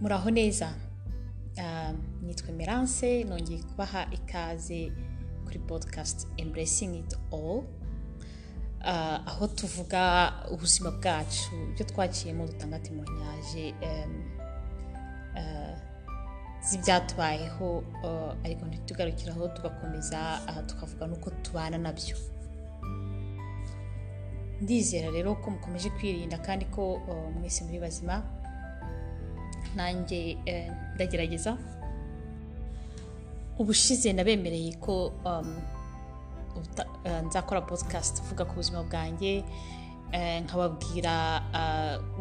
muraho neza Ah, nitwa Merance nongeye kubaha ikaze kuri podcast embracing it all. Ah, aho tuvuga ubuzima bwacu ibyo twaciyemo dutanga témoignage em, ah, z'ibyatubayeho ah, ariko ntitugarukiraho tugakomeza tukavuga n'uko tubana na byo. Ndizera rero ko mukomeje kwirinda kandi ko mwese muri bazima nanjye eh, ndagerageza. Ubushize nabemereye ko um, eh, nzakora podcast uvuga ku buzima bwanjye eh, nkababwira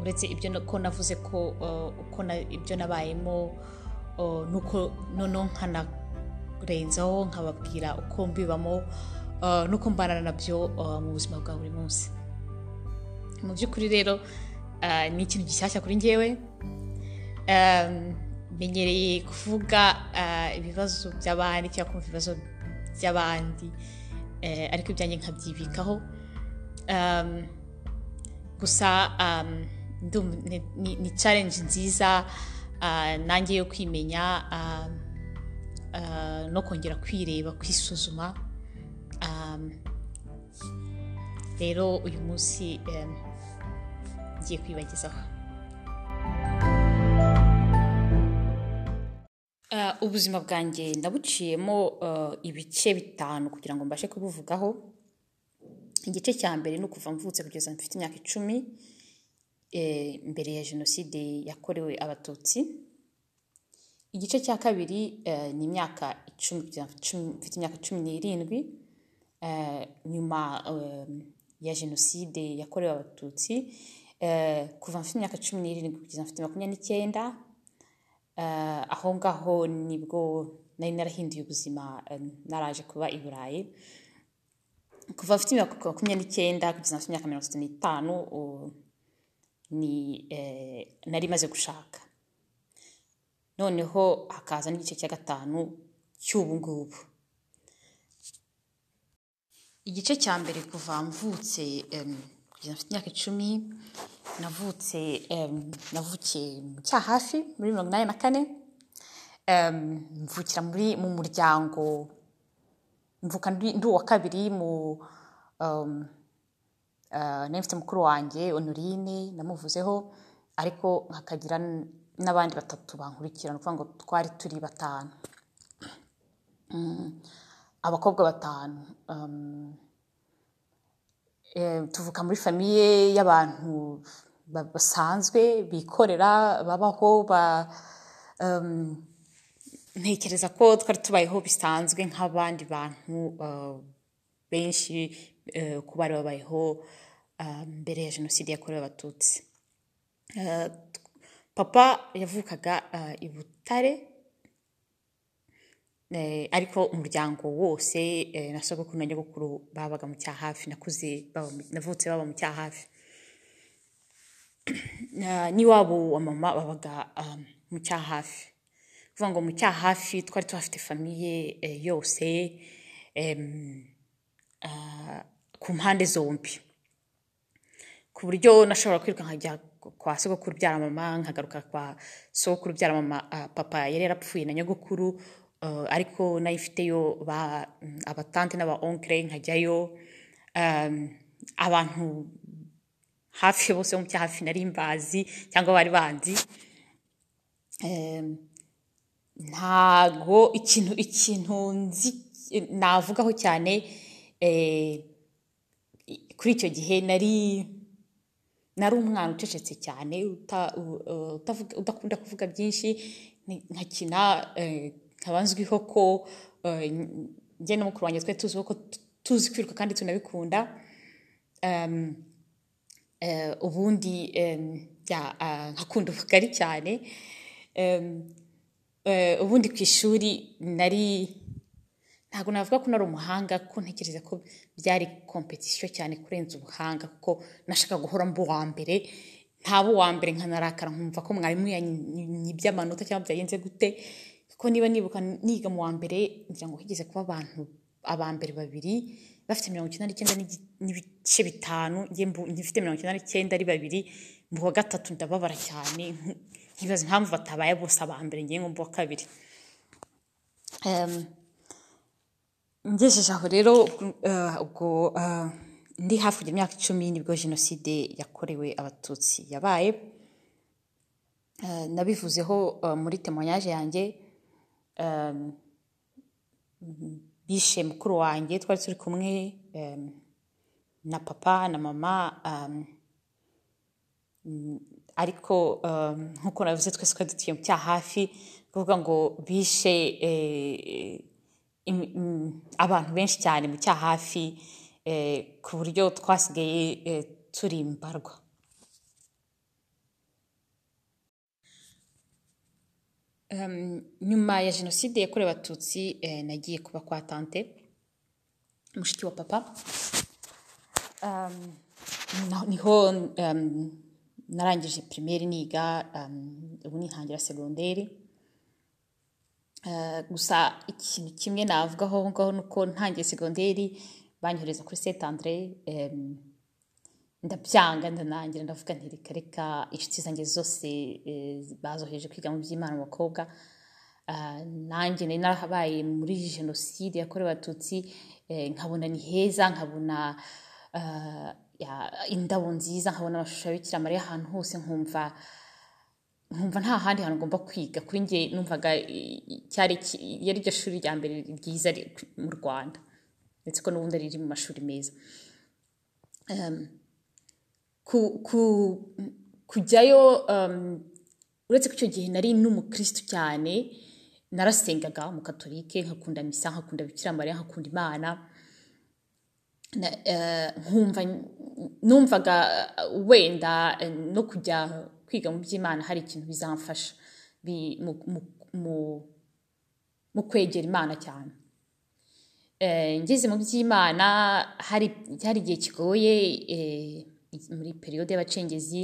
uretse ibyo ko navuze ko uko ibyo nabayemo nuko noneho nkanarenzaho nkababwira uko mbibamo nuko mbana na byo mu buzima bwa buri munsi. Mu by'ukuri rero ni ikintu gishyashya kuri njyewe. Um, menyereye kuvuga uh, ibibazo by'abandi cyangwa kumva ibibazo by'abandi eh, ariko ibyanjye nkabyibikaho. Gusa ni, challenge nziza uh, nanjye yo kwimenya no kongera kwireba kwisuzuma. Um, rero uyu munsi ngiye kwibagezaho. Ubuzima bwanjye ndabuciyemo uh, ibice bitanu kugira ngo mbashe kubuvugaho. Igice cya mbere ni ukuva mvutse kugeza mfite imyaka icumi eh, mbere ya jenoside yakorewe abatutsi. Igice cya kabiri eh, ni imyaka icumi mfite imyaka cumi n'irindwi. Eh, nyuma eh, ya jenoside yakorewe abatutsi eh, kuva mfite imyaka cumi n'irindwi kugeza mfite makumyabiri n'icyenda Eh, aho ngaho ni bwo nari narahinduye ubuzima eh, naraje kuba i burayi kuva mfite imyaka makumyabiri n'icyenda kugeza mfite imyaka mirongo itatu n'itanu ni eh, nari maze gushaka noneho hakaza n'igice cya gatanu cy'ubu ngubu. Igice cya mbere kuva mvutse kugeza mfite imyaka icumi navutse navukiye mu cyahafi muri mirongo inani na kane mvukira mu muryango. Mvuka ndi uwa kabiri mu uh, nari mfite mukuru wanjye honorine namuvuzeho ariko hakagira n'abandi batatu bankurikira ni ukuvuga ngo twari turi batanu. Mm, abakobwa batanu eh, tuvuka muri famiye y'abantu ba- basanzwe bikorera babaho ba um, ntekereza ko twari tubayeho bisanzwe nk'abandi bantu uh, benshi uh, ku bari babayeho uh, mbere ya jenoside yakorewe abatutsi. Papa yavukaga i butare ariko umuryango wose na sogokuru na babaga mu cyahafi nakuze navutse baba mu cyahafi n'iwabo wa mama babaga um, mu cyahafi kuvuga ngo mu cyahafi twari tuhafite famiye eh, yose ah, ku mpande zombi. Ku buryo nashobora kwiruka nkajya kwa sogokuru ubyara mama nkagaruka kwa sogokuru ubyara mama ah, papa yari yarapfuye na nyogokuru uh, ariko na yo ifiteyo mm, abatante n'aba onkere nkajyayo abantu hafi bose bo mu cyahafi nari mbazi cyangwa bari banzi. Ntago ikintu ikintu nzi navugaho cyane eh, kuri icyo gihe nari nari umwana ucecetse cyane udakunda kuvuga byinshi nkakina eh, nkaba nzwiho ko eh, njye na mukuru wanjye twari tuziho ko tu- tuzi kwiruka kandi tunabikunda. Ubundi ya, ah, nkakunda ubugari cyane. Eh, ubundi ku ishuri nari ntabwo navuga ko nari umuhanga kuko ntekereza ko byari kompetisiyo cyane kurenza ubuhanga kuko nashaka guhora mba uwa mbere. Ntaba uwa mbere nkanarakara nkumva ko mwarimu yanyibye amanota cyangwa byagenze gute. Kuko niba nibuka niga mu wa mbere ngira ngo higeze kuba abantu aba mbere babiri. Bafite mirongo icyenda n'icyenda n'ibice bitanu mfite mirongo icyenda n'icyenda ari babiri mu wa gatatu ndababara cyane nkibaza impamvu batabaye bose aba mbere ngiye ngo mbo kabiri. Ngejeje aho rero eh, ubwo eh, ndi hafi imyaka icumi ni bwo jenoside yakorewe abatutsi yabaye. Eh, nabivuzeho eh, muri temoyage yanjye bishe mukuru wanjye twari turi kumwe na papa na mama ariko nk'uko nabivuze twese twari dutuye mu cyaha hafi kuvuga ngo bishe im- abantu benshi cyane mu cyaha hafi eh, ku buryo twasigaye eh, turi imbarwa. Nyuma ya jenoside yakorewe abatutsi eh, nagiye kuba kwa tante mushiki wa papa. Na- ni ho um, narangije primaire niga ubu nintangira segonderi Uh, gusa ikintu kimwe navugaho aho ngaho ni uko ntangiye segonderi banyohereza kuri em, ndabyanga ndanangira ndavuga nti reka inshuti zanjye zose eh, bazoheje kwiga mu by'imana mu bakobwa Ah, nanjye nari narahabaye muri jenoside yakorewe abatutsi eh, nkabona ni heza nkabona ah, indabo nziza nkabona amashusho ya mariya ahantu hose nkumva nkumva nta handi hantu ngomba kwiga. Kuri njye numvaga cyari yari ryo shuri rya mbere ryiza mu rwanda. Ndetse ko n'ubundi riri mu mashuri meza. Kujyayo um, uretse ko icyo gihe nari n'umukristo cyane narasengaga mu katolike nkakunda misa nkakunda bikira mariya nkakunda imana. Na- eh, numvaga wenda eh, no kujya kwiga mu by'imana hari ikintu bizamfasha bi- mu- kwegera imana cyane. Eh, ngeze mu by'imana hari igihe kigoye muri periyode y'abacengezi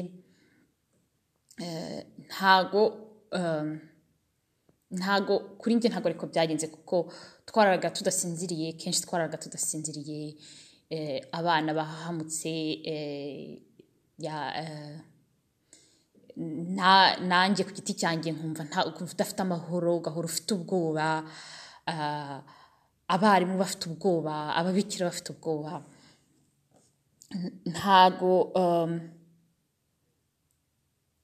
eh, ntago um, ntago kuri njye ntago ariko byagenze kuko twararaga tudasinziriye kenshi twararaga tudasinziriye eh, abana bahahamutse eh, eh, nanjye ku giti cyanjye nkumva udafite amahoro ugahora ufite ubwoba abarimu bafite ubwoba ababikira bafite ubwoba. Ntago um,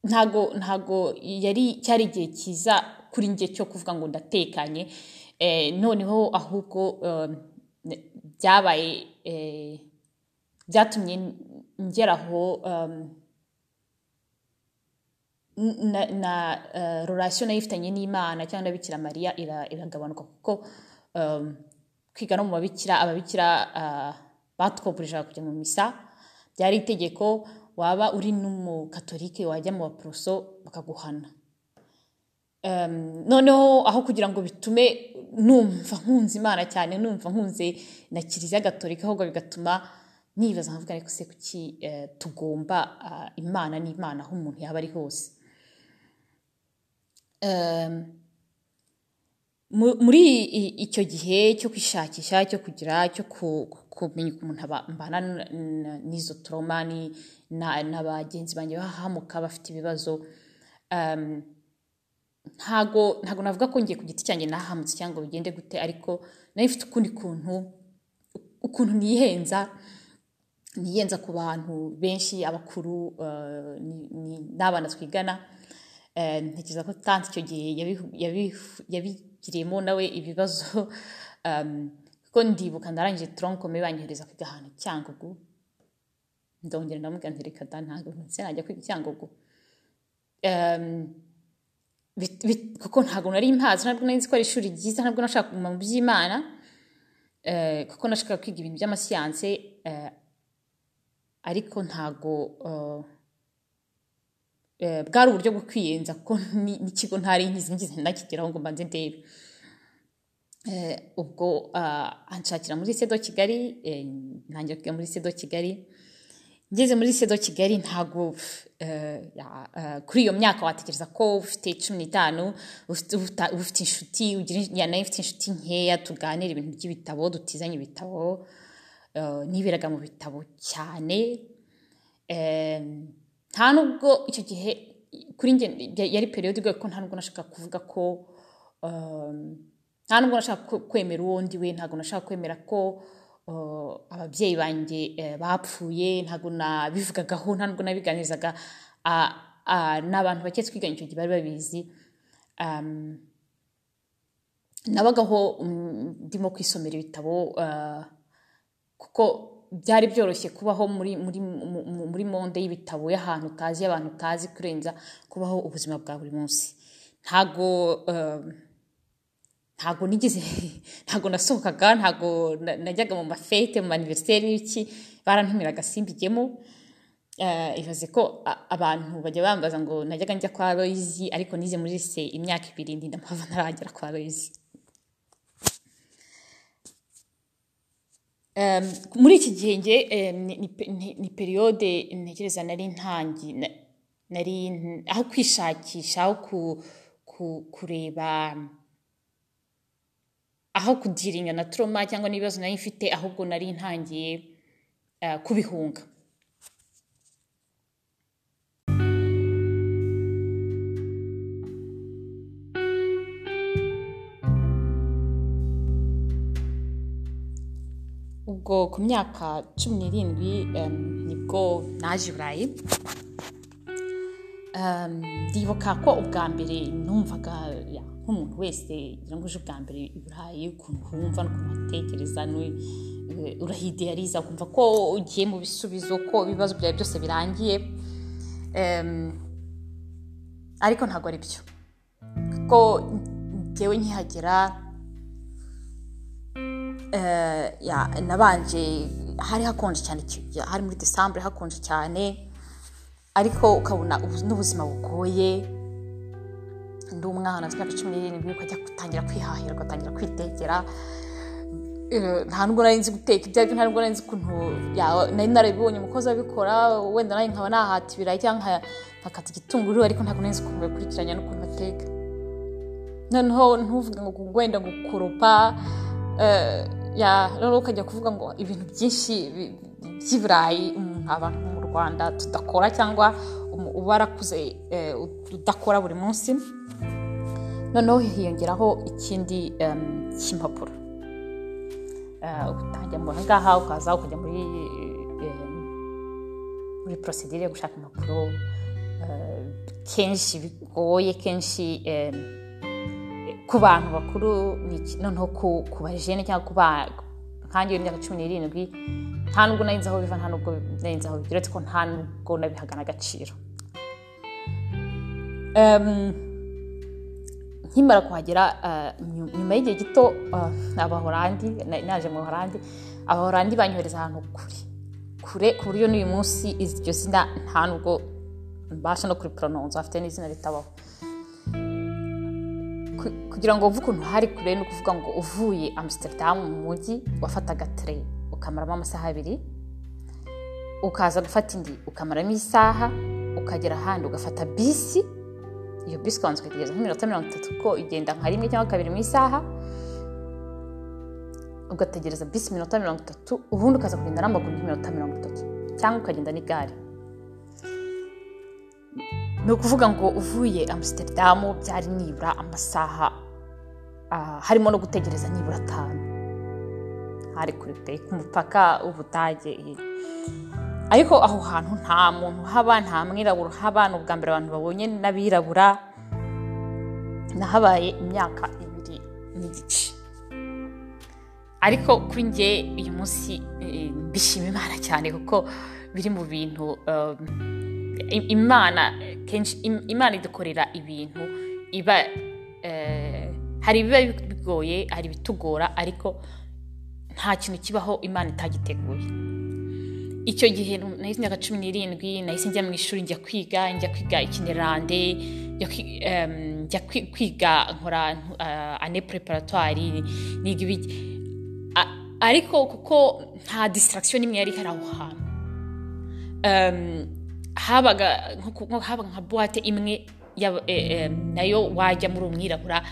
ntago ntago yari cyari igihe cyiza kuri njye cyo kuvuga ngo ndatekanye eh, noneho ahubwo um, byabaye eh, byatumye ngeraho um, na, uh, relation na yo ifitanye n'imana cyangwa bikira mariya ira- iragabanuka kuko kwiga no mu babikira ababikira batwogurishaga kujya mu misa. Byari itegeko waba uri n'umukatolike wajya mu baporoso bakaguhana. Noneho aho kugira ngo bitume numva nkunze imana cyane numva nkunze na kiliziya gatolika ahubwo bigatuma nibaza nkavuga ariko se kuki eh, tugomba ah, imana n'imana aho umuntu yaba ari hose. Mu- muri icyo gihe cyo kwishakisha cyo kugira cyo kumenya aba- mbana n'izo toroma na bagenzi banjye bahahamuka bafite ibibazo. Ntago ntago navuga ko ngiye ku giti cyanjye nahamutse cyangwa bigende gute ariko na yo ifite ukundi kuntu ukuntu niyenza niyenza ku bantu benshi abakuru eh, n'abana twigana. Ntekereza ko tanti icyo gihe yabigiriyemo nawe ibibazo. Kuko ndibuka ndarangije toronkome banyohereza kwiga ahantu cyangugu ndongera ndamubwira nti reka da ntabwo najya kwiga cyangugu kuko ntabwo nari mpazi ntabwo nari nzi ko ari ishuri ryiza ntabwo nashaka kuguma mu by'imana. Eh, kuko nashakaga kwiga ibintu by'amasiyanse eh, ariko ntago eh, bwari uburyo bwo kwiyenza kuko ni- n'ikigo ntari nkizi ngize nakigeraho ngo mbanze ndebe. Ubwo ah, anshakira muri sedo kigali eh, ntangira muri sedo kigali. Ngeze muri sedo kigali ntabwo eh, eh, kuri iyo myaka watekereza ko ufite cumi n'itanu ufite inshuti na yo ufite inshuti nkeya tuganira ibintu by'ibitabo dutizanye ibitabo eh, niberaga mu bitabo cyane. Eh, nta nubwo icyo gihe kuri yari periyode igoye ko nta nubwo nashaka kuvuga ko nta nubwo nashaka kwe- kwemera uwo ndi we ntabwo nashaka kwemera ko ababyeyi banjye eh, bapfuye ntabwo nabivugagaho nta nubwo nabiganirizaga ah, n'abantu bake twiganye icyo gihe bari babizi. Nabagaho mm, ndimo kwisomera ibitabo kuko byari byoroshye kubaho muri muri mu- mu- muri monde y'ibitabo y'ahantu utazi y'abantu utazi kurenza kubaho ubuzima bwa buri munsi. Ntago ntago nigeze ntago nasohokaga na- najyaga mu mafete mu maniveriseri y'iki barantumiraga simbijyemo Eh, ibaze ko abantu bajya bambaza ngo najyaga njya kwa Loizi ariko nize muri se imyaka ibiri mpava ntaragera kwa Em, muri iki gihe ni, ni, pe- ni, ni periyode ntekereza nari ntangi na- nari aho kwishakisha aho ku, ku, kureba aho kudiringa na trauma cyangwa n'ibibazo nari mfite ahubwo nari ntangiye eh, kubihunga. Ubwo ku myaka cumi n'irindwi ni bwo naje i burayi ndibuka ko ubwa mbere numvaga nk'umuntu wese ngira ngo uje ubwa mbere i burayi ukuntu wumva n'ukuntu watekereza eh, urahideyariza ukumva ko ugiye mu bisubizo ko ibibazo byawe byose birangiye. Em, ariko ntabwo ari byo. Kuko njyewe nkihagera eh, nabanje hari hakonje cyane hari muri desambure hakonje cyane ariko ukabona ubu- n'ubuzima bugoye. Ndi umwana afite imyaka cumi n'irindwi ukajya gutangira kwihahira ugatangira kwitekera Eh, nta nubwo nari nzi guteka ibyo ari byo nta nubwo nari nzi ukuntu nari narabibonye umukozi abikora wenda nawe nkaba nahata ibirayi cyangwa nka- nkakata igitunguru ariko ntabwo nari nzi ukuntu babikurikiranya n'ukuntu bateka. Noneho ntuvuge ngo wenda gukoropa eh, noneho ukajya kuvuga ngo ibintu byinshi bi- by'i burayi umuntu abantu rwanda tudakora cyangwa uba warakuze eh, udakora buri munsi noneho hiyongeraho ikindi cy'impapuro. Eh, utangira mu ngaha ukaza ukajya muri muri porosidire yo gushaka impapuro eh, kenshi bigoye kenshi ku bantu bakuru noneho ku bajene cyangwa ku nkange w'imyaka cumi n'irindwi nta nubwo nari nzi aho biva nta nubwo nari nzi aho ko nta nubwo nabihaga n'agaciro Em, nkimara kuhagera eh, nyu- nyuma y'igihe gito eh, abahorandi na- naje mu bahorandi abahorandi banyohereza ahantu kure. Kure ku buryo n'uyu munsi iryo zina nta nubwo mbasha no kuriporononza afite n'izina ritabaho. Ku- kugira ngo wumve ukuntu hari kure ni ukuvuga ngo uvuye amsterdam mu mujyi wafataga tere ukamaramo amasaha abiri ukaza gufata indi ukamaramo isaha ukagera ahandi ugafata bisi. Iyo bisi ukabanza ukayitegereza nk'iminota mirongo itatu kuko igenda nka rimwe cyangwa kabiri mu isaha ugategereza bisi iminota mirongo itatu ubundi ukaza kugenda n'amaguru nk'iminota mirongo itatu cyangwa ukagenda n'igare. Ni ukuvuga ngo uvuye amsterdam byari nibura amasaha ah, harimo no gutegereza nibura atanu. Hari kuri ku mupaka w'ubudage ariko aho hantu nta muntu uhaba nta mwirabura uhaba ni ubwa mbere abantu babonye n'abirabura. Nahabaye imyaka ibiri n'igice. Ariko kuri njye uyu munsi eh, mbishima imana cyane kuko biri mu bintu i- imana eh, kenshi im- imana idukorera ibintu iba eh, hari ibiba bigoye hari ibitugora ariko nta kintu kibaho imana itagiteguye. Icyo gihe nahise imyaka cumi n'irindwi nahise njya mu ishuri njya kwiga njya kwiga ikinyarwanda njya kwiga nkora uh, ane preparatoire niga ibiki ariko kuko nta distraction n'imwe yari ihari aho hantu habaga nka buwate imwe eh, na yo wajya muri umwirabura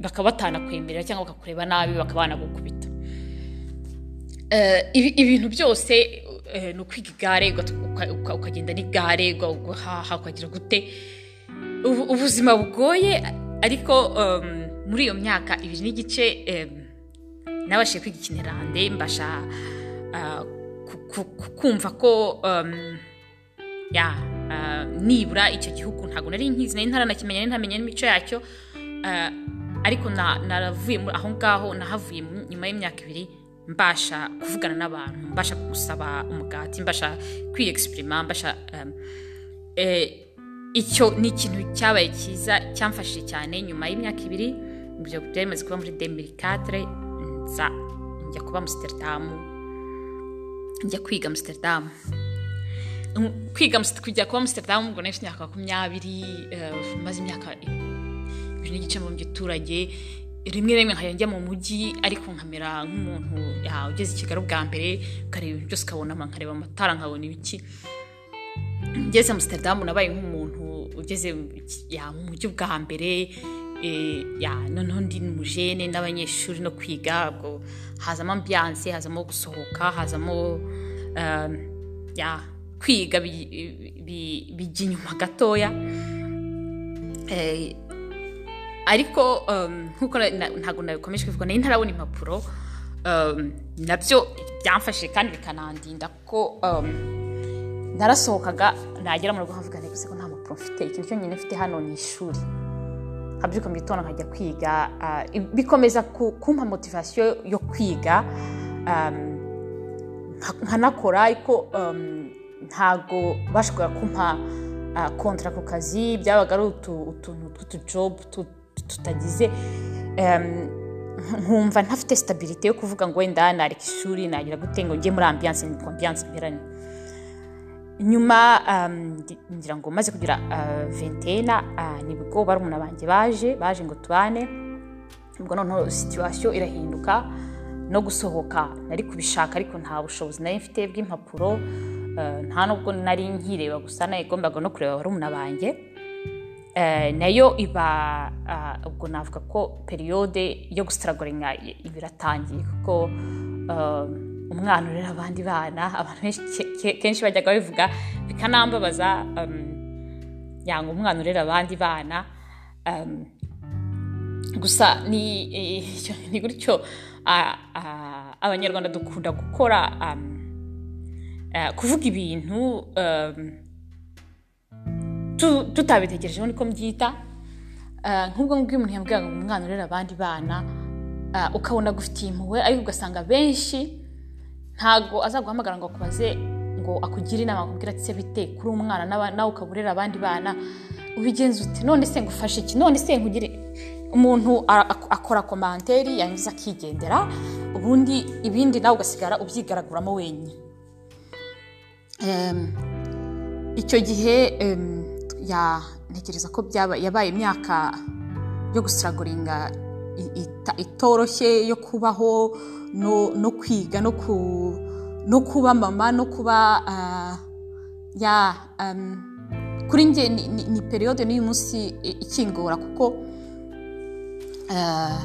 bakaba batanakwemerera cyangwa bakakureba nabi bakaba banagukubita Eh, ibi- ibintu byose eh, ni ukwiga igare ukagenda n'igare uga- ugahaha ukagira gute. Ubu- ubuzima bugoye ariko um, muri iyo myaka ibiri n'igice nabashije kwiga ikinyarwanda mbasha ah, ku- ku- ku- kumva ko um, ah, nibura icyo gihugu. Ntabwo nari nkizi nari ntaranakimenya nari ntamenya n'imico yacyo. Ah, ariko na- naravuye aho ngaho nahavuye nyuma y'imyaka ibiri mbasha kuvugana n'abantu mbasha gusaba umugati mbasha kwiyegisiprima mbasha eh, icyo ni ikintu cyabaye cyiza cyamfashije cyane nyuma y'imyaka ibiri ibyo byari bimaze kuba muri demirikatire nza njya kuba amusitaridamu njya kwiga amusitaridamu Um, kwiga kujya kuba amusitaridamu ubwo nari imyaka makumyabiri eh, maze imyaka ibiri n'igice mu giturage. Rimwe rimwe nkajya njya mu mujyi ariko nkamera nk'umuntu ugeze i kigali ubwa mbere ukareba ibintu byose ukabona nkareba amatara nkabona ibiki. Ngeze amusitaridamu nabaye nk'umuntu ugeze mu mujyi bwa mbere eh, noneho ndi umujene n'abanyeshuri no kwiga hazamo ambiyanse hazamo gusohoka hazamo ya, kwiga bi- bi- bijya inyuma gatoya. Eh, ariko nk'uko ntabwo nabikomeje kuvuga nari ntarabona impapuro na byo byamfashije kandi bikanandinda ko um, narasohokaga nagera mu rugo nkavuga gusa ko nta mpapuro mfite ikintu cyonyine mfite hano ni ishuri nkabyuka mu gitondo nkajya kwiga bikomeza ku- kumpa motivasiyo yo kwiga nka- nkanakora ariko ntago bashoboraga kumpa kontara ku kazi byabaga ari utu- utuntu tw'utujobu tu- tutagize um, nkumva ntafite sitabirite yo kuvuga ngo wenda nareka ishuri nagira gute ngo njye muri ambiyanse ni ambiyanse mberanye. Nyuma um, ngira ngo maze kugira uh, ventena uh, ni bwo barumuna banjye baje baje ngo tubane. Ubwo noneho situwasiyo irahinduka no gusohoka nari kubishaka ariko nta bushobozi nari mfite bw'impapuro uh, nta nubwo nari nkireba gusa nagombaga no kureba barumuna banjye. Eh, na yo iba ah, ubwo navuga ko periyode yo gusitaragoringa iba iratangiye kuko ah, umwana urera abandi bana abantu kenshi bajyaga babivuga bikanambabaza yanga umwana urera abandi bana gusa ni eh, gutyo abanyarwanda dukunda gukora eh, kuvuga ibintu tu- tutabitekerejeho niko mbyita Ah, nk'ubwo ngubwo umuntu yambwiraga ngo umwana urera abandi bana ah, ukabona gufitiye impuhwe ariko ugasanga benshi ntago azaguhamagara ngo akubaze ngo akugire inama akubwira ati se bite kuri umwana nawe ukaba urera abandi bana? Ubigenza ute none se ngufashe iki? None se nkugire umuntu akora komanteri yangiza akigendera ubundi ibindi nawe ugasigara ubyigaraguramo wenyine. Icyo gihe ntekereza ko yabaye imyaka yo gusiragoringa itoroshye yo kubaho no, kwiga no, ku, no kuba mama no kuba ah, ya kuri njye ni, periyode n'uyu munsi i- ikingora kuko ah,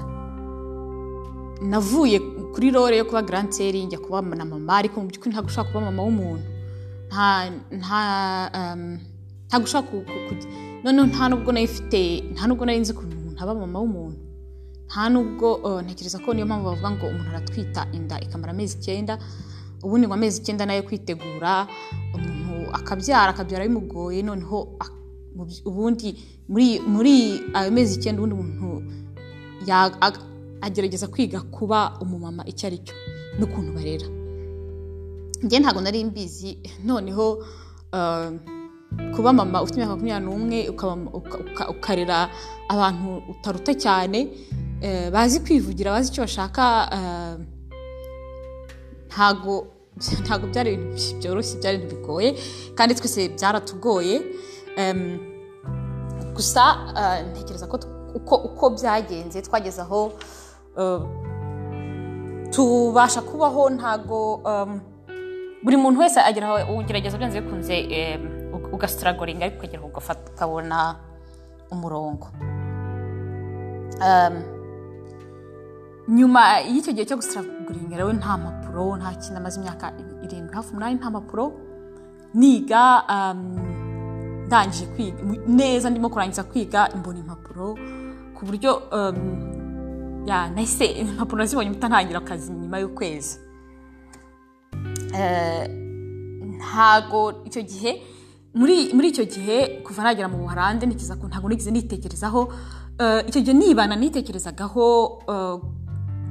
navuye kuri role yo kuba garanseri njya kuba na mama ariko mu by'ukuri ntabwo ushobora kuba mama w'umuntu. Nta ntabwo ushobora ku, ku, ku, noneho nta nubwo nari mfite nta nubwo nari nzi ukuntu umuntu aba mama w'umuntu. Nta nubwo uh, ntekereza ko niyo mpamvu bavuga ngo umuntu aratwita inda ikamara amezi icyenda ubundi ngo amezi icyenda na yo kwitegura umuntu akabyara akabyara bimugoye noneho ubundi muri ayo mezi icyenda ubundi umuntu agerageza kwiga kuba umumama icyo ari cyo n'ukuntu barera. Njye ntabwo nari mbizi noneho uh, kuba mama ufite imyaka makumyabiri n'umwe ukarera abantu utaruta cyane eh, bazi kwivugira bazi icyo bashaka eh, ntago ntago byari ibintu byoroshye byari ibintu bigoye kandi twese byaratugoye gusa eh, ntekereza ko uko, uko byagenze twageze aho tubasha kubaho ntago buri muntu wese agira aho ugerageza byanze bikunze ugasitaragoringa ariko ukagera ugafata ukabona umurongo. Em, nyuma y'icyo gihe cyo gusitaraguringa rero nta mpapuro nta kintu amaze imyaka irindwi hafi umunani nta mpapuro. Niga um, ndangije kwiga neza ndimo kurangiza kwiga mbona impapuro. Ku buryo um, nahise impapuro nazibonye mutantangira akazi nyuma y'ukwezi. Eh, ntago icyo gihe muri icyo gihe kuva nagera mu buharande nikiza ko ntabwo nigeze nitekerezaho Eh, icyo gihe nibana nitekerezagaho eh,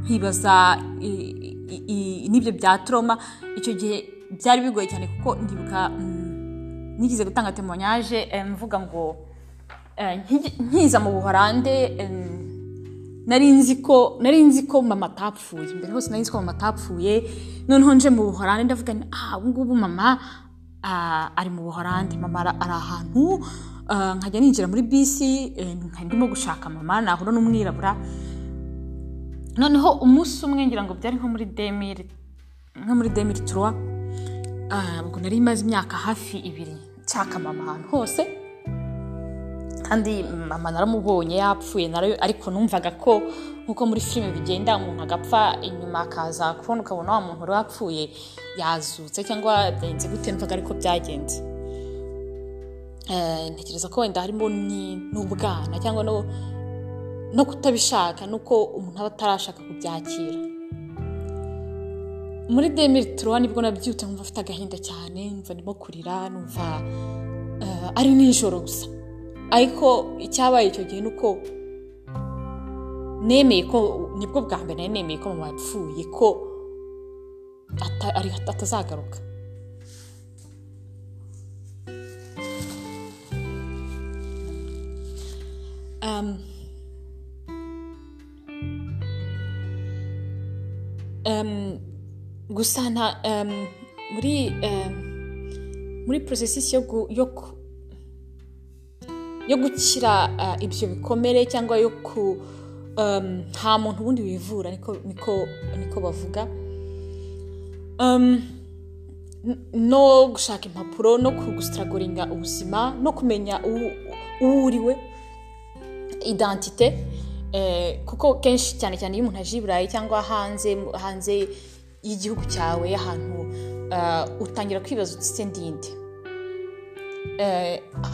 nkibaza i- n'ibyo bya troma icyo gihe byari bigoye cyane kuko ndibuka mm, nigeze gutanga temonyaje mvuga ngo eh, nki- nkiza mu buharande nari nzi ko nari nzi ko mama atapfuye mbere hose nari nzi ko mama atapfuye noneho nje mu buhorande ndavuga nti ah ubu ngubu mama ari mu buhorande mama ari ahantu ah, nkajya ninjira muri bisi eh, ndimo gushaka mama nahura n'umwirabura. Noneho umunsi umwe ngira ngo byari nko muri demiri nko muri demiri turuwa ubwo nari maze imyaka hafi ibiri nshaka mama ahantu hose. Kandi mama naramubonye yapfuye narayo ariko numvaga ko nk'uko muri filime bigenda umuntu agapfa inyuma akaza kubona ukabona wa muntu wari wapfuye yazutse cyangwa byagenze gute numvaga ariko byagenze. Eh, ntekereza ko wenda harimo n'ubwana cyangwa no no kutabishaka nuko umuntu aba atarashaka kubyakira. Muri demiri turuwa ni bwo nabyutse nkumva afite agahinda cyane numva ndimo kurira numva eh, ari nijoro gusa. Ariko icyabaye icyo gihe ni uko nemeye ko ni bwo bwa mbere nari nemeye ko mama yapfuye ko atazagaruka. Um, um, gusa um, muri muri porosesisi yo, yo, gukira uh, ibyo bikomere cyangwa yo ku nta muntu ubundi wivura niko bavuga. No gushaka impapuro no gusitaragoringa ubuzima no kumenya uwo uriwe identite eh, kuko kenshi cyane cyane iyo umuntu aje i burayi cyangwa hanze hanze y'igihugu cyawe ahantu uh, utangira kwibaza uti se ndinde Eh,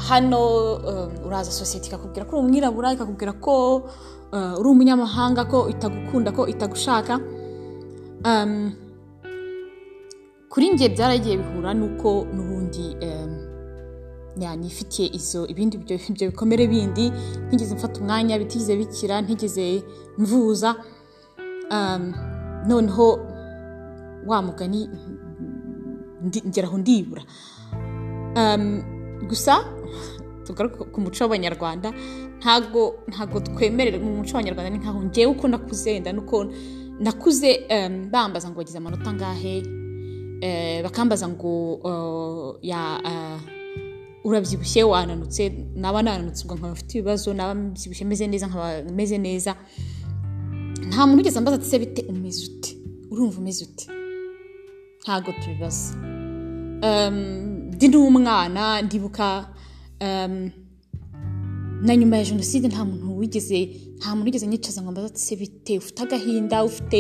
hano um, uraza sosiyete ikakubwira ko uri umwirabura ikakubwira ko uh, uri umunyamahanga ko itagukunda ko itagushaka. Kuri njye byaragiye bihura n'uko n'ubundi nifitiye izo ibindi ibyo bikomere bindi. Ntigeze mfata umwanya bitigeze bikira ntigeze mvuza. Noneho wa mugani ngeraho ndibura. Gusa tugaruke ku muco w'abanyarwanda ntago ntago twemerera mu muco w'abanyarwanda ni nkaho ngewe uko nakuze nuko nakuze bambaza ngo wagize amanota angahe? Eh, bakambaza ngo uh, ya uh, urabyibushye wananutse naba nananutse ubwo nkaba mfite ibibazo naba mbyibushye meze neza nkaba meze neza. Nta muntu ugeze ambaza ati se bite umeze ute? Urumva umeze ute? Ntabwo tubibaza. Ndi n'umwana ndibuka um, na nyuma ya jenoside nta muntu wigeze nta muntu wigeze nyicaza ngo ambaze ati se bite ufite agahinda ufite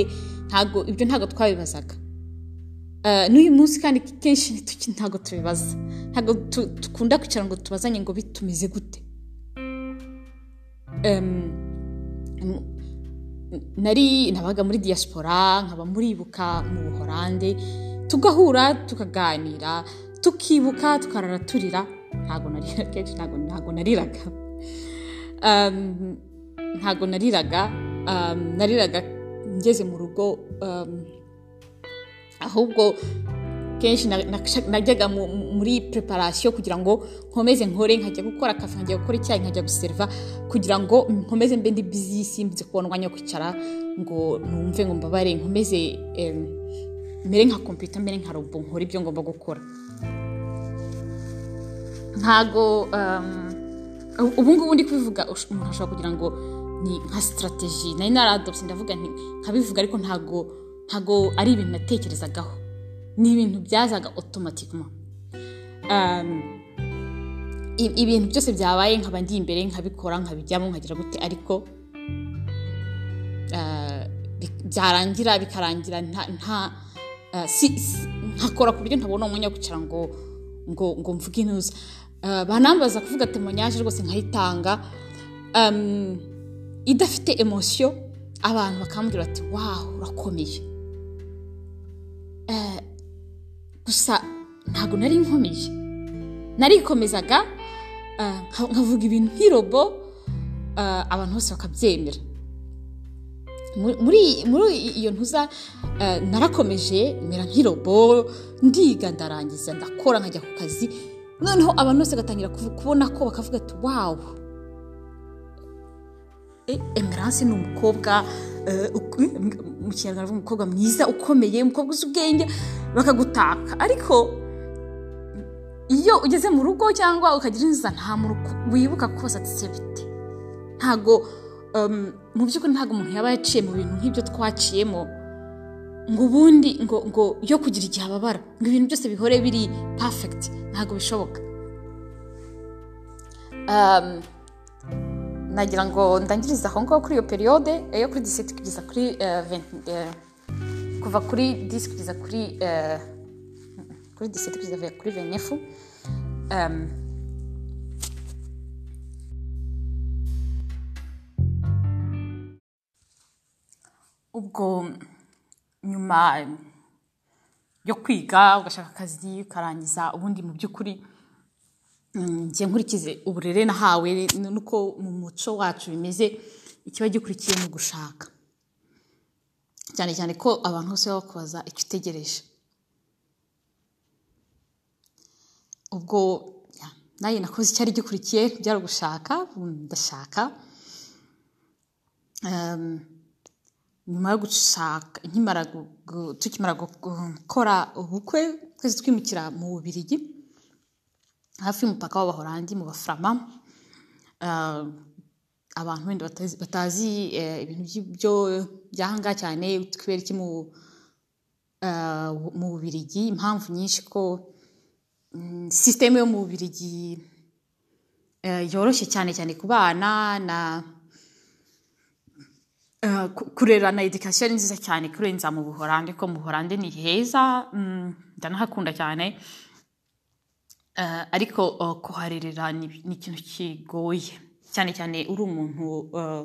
ntago ibyo ntago twabibazaga. Uh, n'uyu munsi kandi kenshi ntago tubibaza. Ntago dukunda kwicara ngo tubazanye ngo bitumize gute. Um, nari nabaga muri diaspora nkaba muribuka mu buhorande tugahura tukaganira tukibuka tukarara turira ntago narira kenshi ntago nariraga. Um, ntago nariraga. Um, nariraga ngeze mu rugo um, ahubwo kenshi na- na- najyaga mu- mu- muri preparation kugira ngo nkomeze nkore nkajya gukora kafe nkajya gukora icyayi nkajya guseriva kugira ngo nkomeze mbe ndi busy simbize kubona umwanya wo kwicara ngo numve ngo mbabare nkomeze em, mere nka computer mbere nka robo nkora ibyo ngomba gukora. Ntago um, ubu ngubu ndi kubivuga umuntu ashobora kugira ngo ni nka strategy. Nari naradopse ndavuga nti nkabivuga ariko ntago ntago ari ibintu natekerezagaho. Ni ibintu byazaga automatikement um, ibintu byose byabaye nkaba ndi imbere nkabikora nkabijyamo nkagira gute ariko uh, byarangira bikarangira nta nkakora ku buryo ntabona umwanya wo kwicara ngo ngo ngo mvuge intuza Eh, banambaza kuvuga temonyaje rwose nkayitanga. Idafite emosiyo abantu bakambwira bati wawu urakomeye. Eh, gusa ntabwo nari nkomeye. Narikomezaga eh, nka- nkavuga ibintu nk'irobo abantu bose bakabyemera. Muri muri iyo ntuza eh, narakomeje mera nk'irobo ndiga ndarangiza ndakora nkajya ku kazi noneho abantu bose bagatangira kubona ko bakavuga ati wawu emerance ni umukobwa eh, mu kinyarwanda umukobwa mwiza ukomeye umukobwa uzi ubwenge bakagutaka. Ariko iyo ugeze mu rugo cyangwa ukagira inziza nta muntu wibuka kubaza ati se bite um, mu by'ukuri ntabwo umuntu yaba yaciye mu bintu nk'ibyo twaciyemo ngo ubundi ngo ngo yo kugira igihe ababara ngo ibintu byose bihore biri perfect ntabwo bishoboka. Um, nagira ngo ndangirize aho ngaho kuri iyo periyode yo kuri disiti kugeza kuri eh, 20, eh, kuva kuri disi kugeza kuri eh, kuri disiti kugeza kuri venefu ubwo nyuma yo kwiga ugashaka akazi ukarangiza ubundi mu by'ukuri mm, njye nkurikize uburere nahawe nuko mu muco wacu bimeze ikiba gikurikiye mu gushaka. Cyane cyane ko abantu bose bakubaza icyo utegereje. Ubwo nanjye nakoze icyari gikurikiye byari ugushaka ndashaka. Nyuma yo gushaka tukimara gu- gukora ubukwe twese twimukira mu bubirigi hafi y'umupaka w'abahorandi mu bafurama Ah, abantu wenda batazi, eh, ibintu by'ibyo byahanga cyane kubera iki mu mu bubirigi impamvu nyinshi ko mm, sisiteme yo mu bubirigi eh, yoroshye cyane cyane ku bana na kurera na edikasiyo ni nziza cyane kurenza mu buhorande ko mu buhorande ni heza mm, ndanahakunda cyane. Uh, ariko uh, kuharerera ni ikintu kigoye. Cyane cyane uri umuntu uh,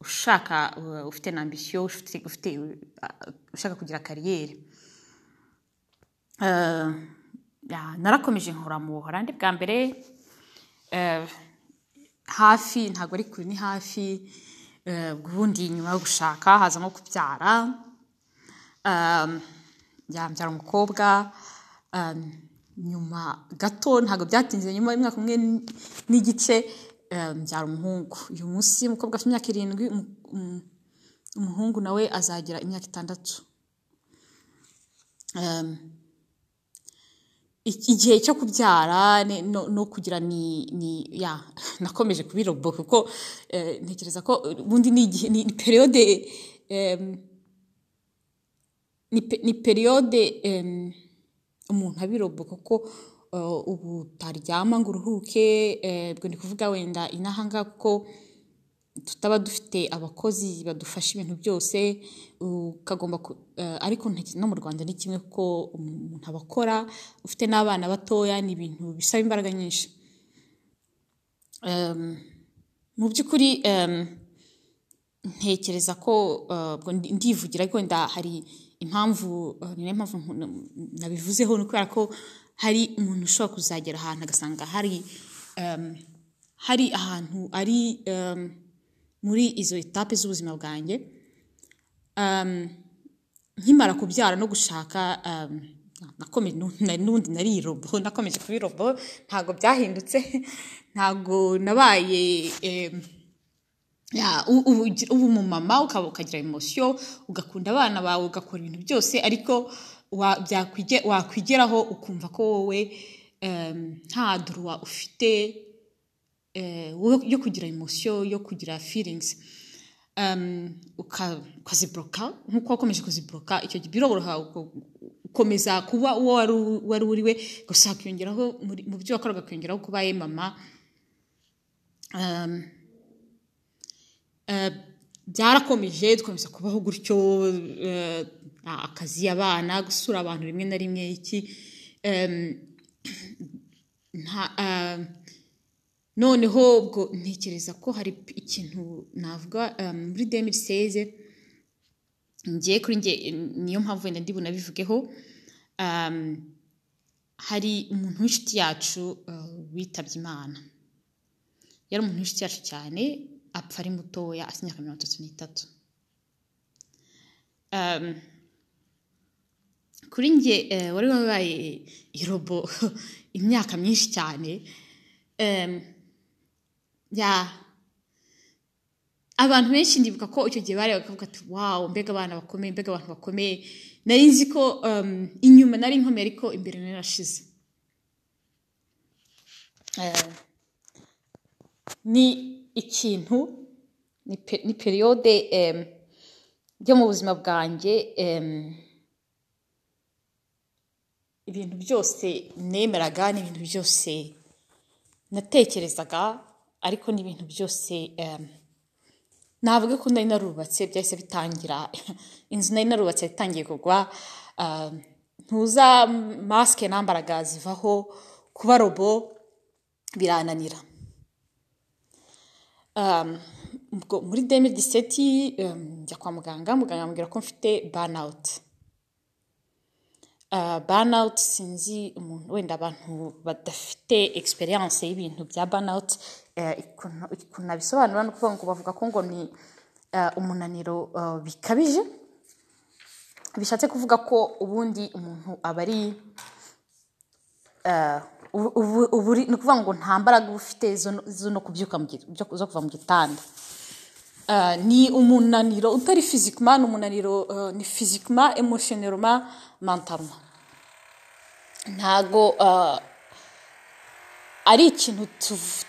ushaka ufite na ambisiyo ushaka kugira kariyeri narakomeje nkora mu buhorande bwa mbere. Hafi ntabwo ari kure ni hafi. eh, ubundi nyuma yo gushaka hazamo kubyara. Um, ya mbyara umukobwa. Um, nyuma gato ntabwo byatinze. Nyuma y'umwaka umwe n'igice eh, mbyara umuhungu. Uyu munsi umukobwa afite imyaka irindwi umu- umu- umuhungu nawe azagira imyaka itandatu. Igihe cyo kubyara no, kugira ni, ni ya nakomeje kubirobo kuko eh, ntekereza ko ubundi ni igihe ni, ni periode em, ni, pe- ni periode em, umuntu abirobo kuko uh, ubu utaryama ngo uruhuke eh, ubwo ndi kuvuga wenda inahanga kuko tutaba dufite abakozi badufasha ibintu byose ukagomba eh, ariko no mu rwanda ni kimwe kuko umuntu aba akora ufite n'abana batoya ni ibintu bisaba imbaraga nyinshi. Mu by'ukuri ntekereza ko eh, ndivugira ariko wenda hari impamvu eh, ni na yo mpamvu nabivuzeho ni ukubera ko hari umuntu ushobora kuzagera ahantu agasanga hari hari ahantu ari muri izo etape z'ubuzima bwanjye um, nkimara kubyara no gushaka um, nakomeje nu- na- n'ubundi nari robo nakomeje kuba robo ntabwo byahindutse ntabwo nabaye uba umumama ukaba ukagira emosiyo ugakunda abana bawe ugakora ibintu byose ariko wakwigeraho ukumva ko wowe nta duruwa ufite yo kugira emosiyo yo kugira feelings uka- ukazibloka nk'uko wakomeje kuzibloka icyo gihe biroroha uko- ukomeza kuba uwo wari u- wari uri we gusa hakiyongeraho mu byo wakoraga hakiyongeraho kuba ye mama. Eh, byarakomeje dukomeza kubaho gutyo eh, akazi abana gusura abantu rimwe na rimwe iki nta noneho ubwo ntekereza ko hari ikintu navuga um, muri demiri seze ngiye kuri nge niyo mpamvu wenda ndi bunabivugeho um, hari umuntu w'inshuti yacu uh, witabye imana. Yari umuntu w'inshuti yacu cyane apfa ari mutoya afite imyaka mirongo itatu n'itatu. Um, kuri nge eh, wari wabaye irobo imyaka myinshi cyane ya. Abantu benshi ndibuka ko icyo gihe bari bakavuga ati wawu mbega abana bakomeye mbega abantu bakomeye. Nari nzi ko um, inyuma nari nkomeye ariko imbere narashize Eh, ni ikintu ni, pe, ni periyode byo mu buzima bwanjye ibintu byose nemeraga n'ibintu byose natekerezaga ariko n'ibintu byose em, navuga ko nari narubatse byahise bitangira. Inzu nari narubatse yatangiye kugwa ah, ntuza masike nambaraga zivaho kuba robo birananira. Ubwo muri demi diseti njya kwa muganga muganga ambwira ko mfite banawuti banawuti sinzi umuntu wenda abantu badafite egisperiyanse y'ibintu bya banawuti ukuntu nabisobanura ni ukuvuga ngo bavuga ko ngo ni eh, umunaniro eh, bikabije. Bishatse kuvuga ko ubundi umuntu aba ari eh, ni ukuvuga ngo nta mbaraga uba ufite zo no- kubyuka zo kuva mu gitanda. Eh, ni umunaniro utari fizikima ni umunaniro eh, ni fizikima emosiyoneloma mentalema ntago eh, ari ikintu tu-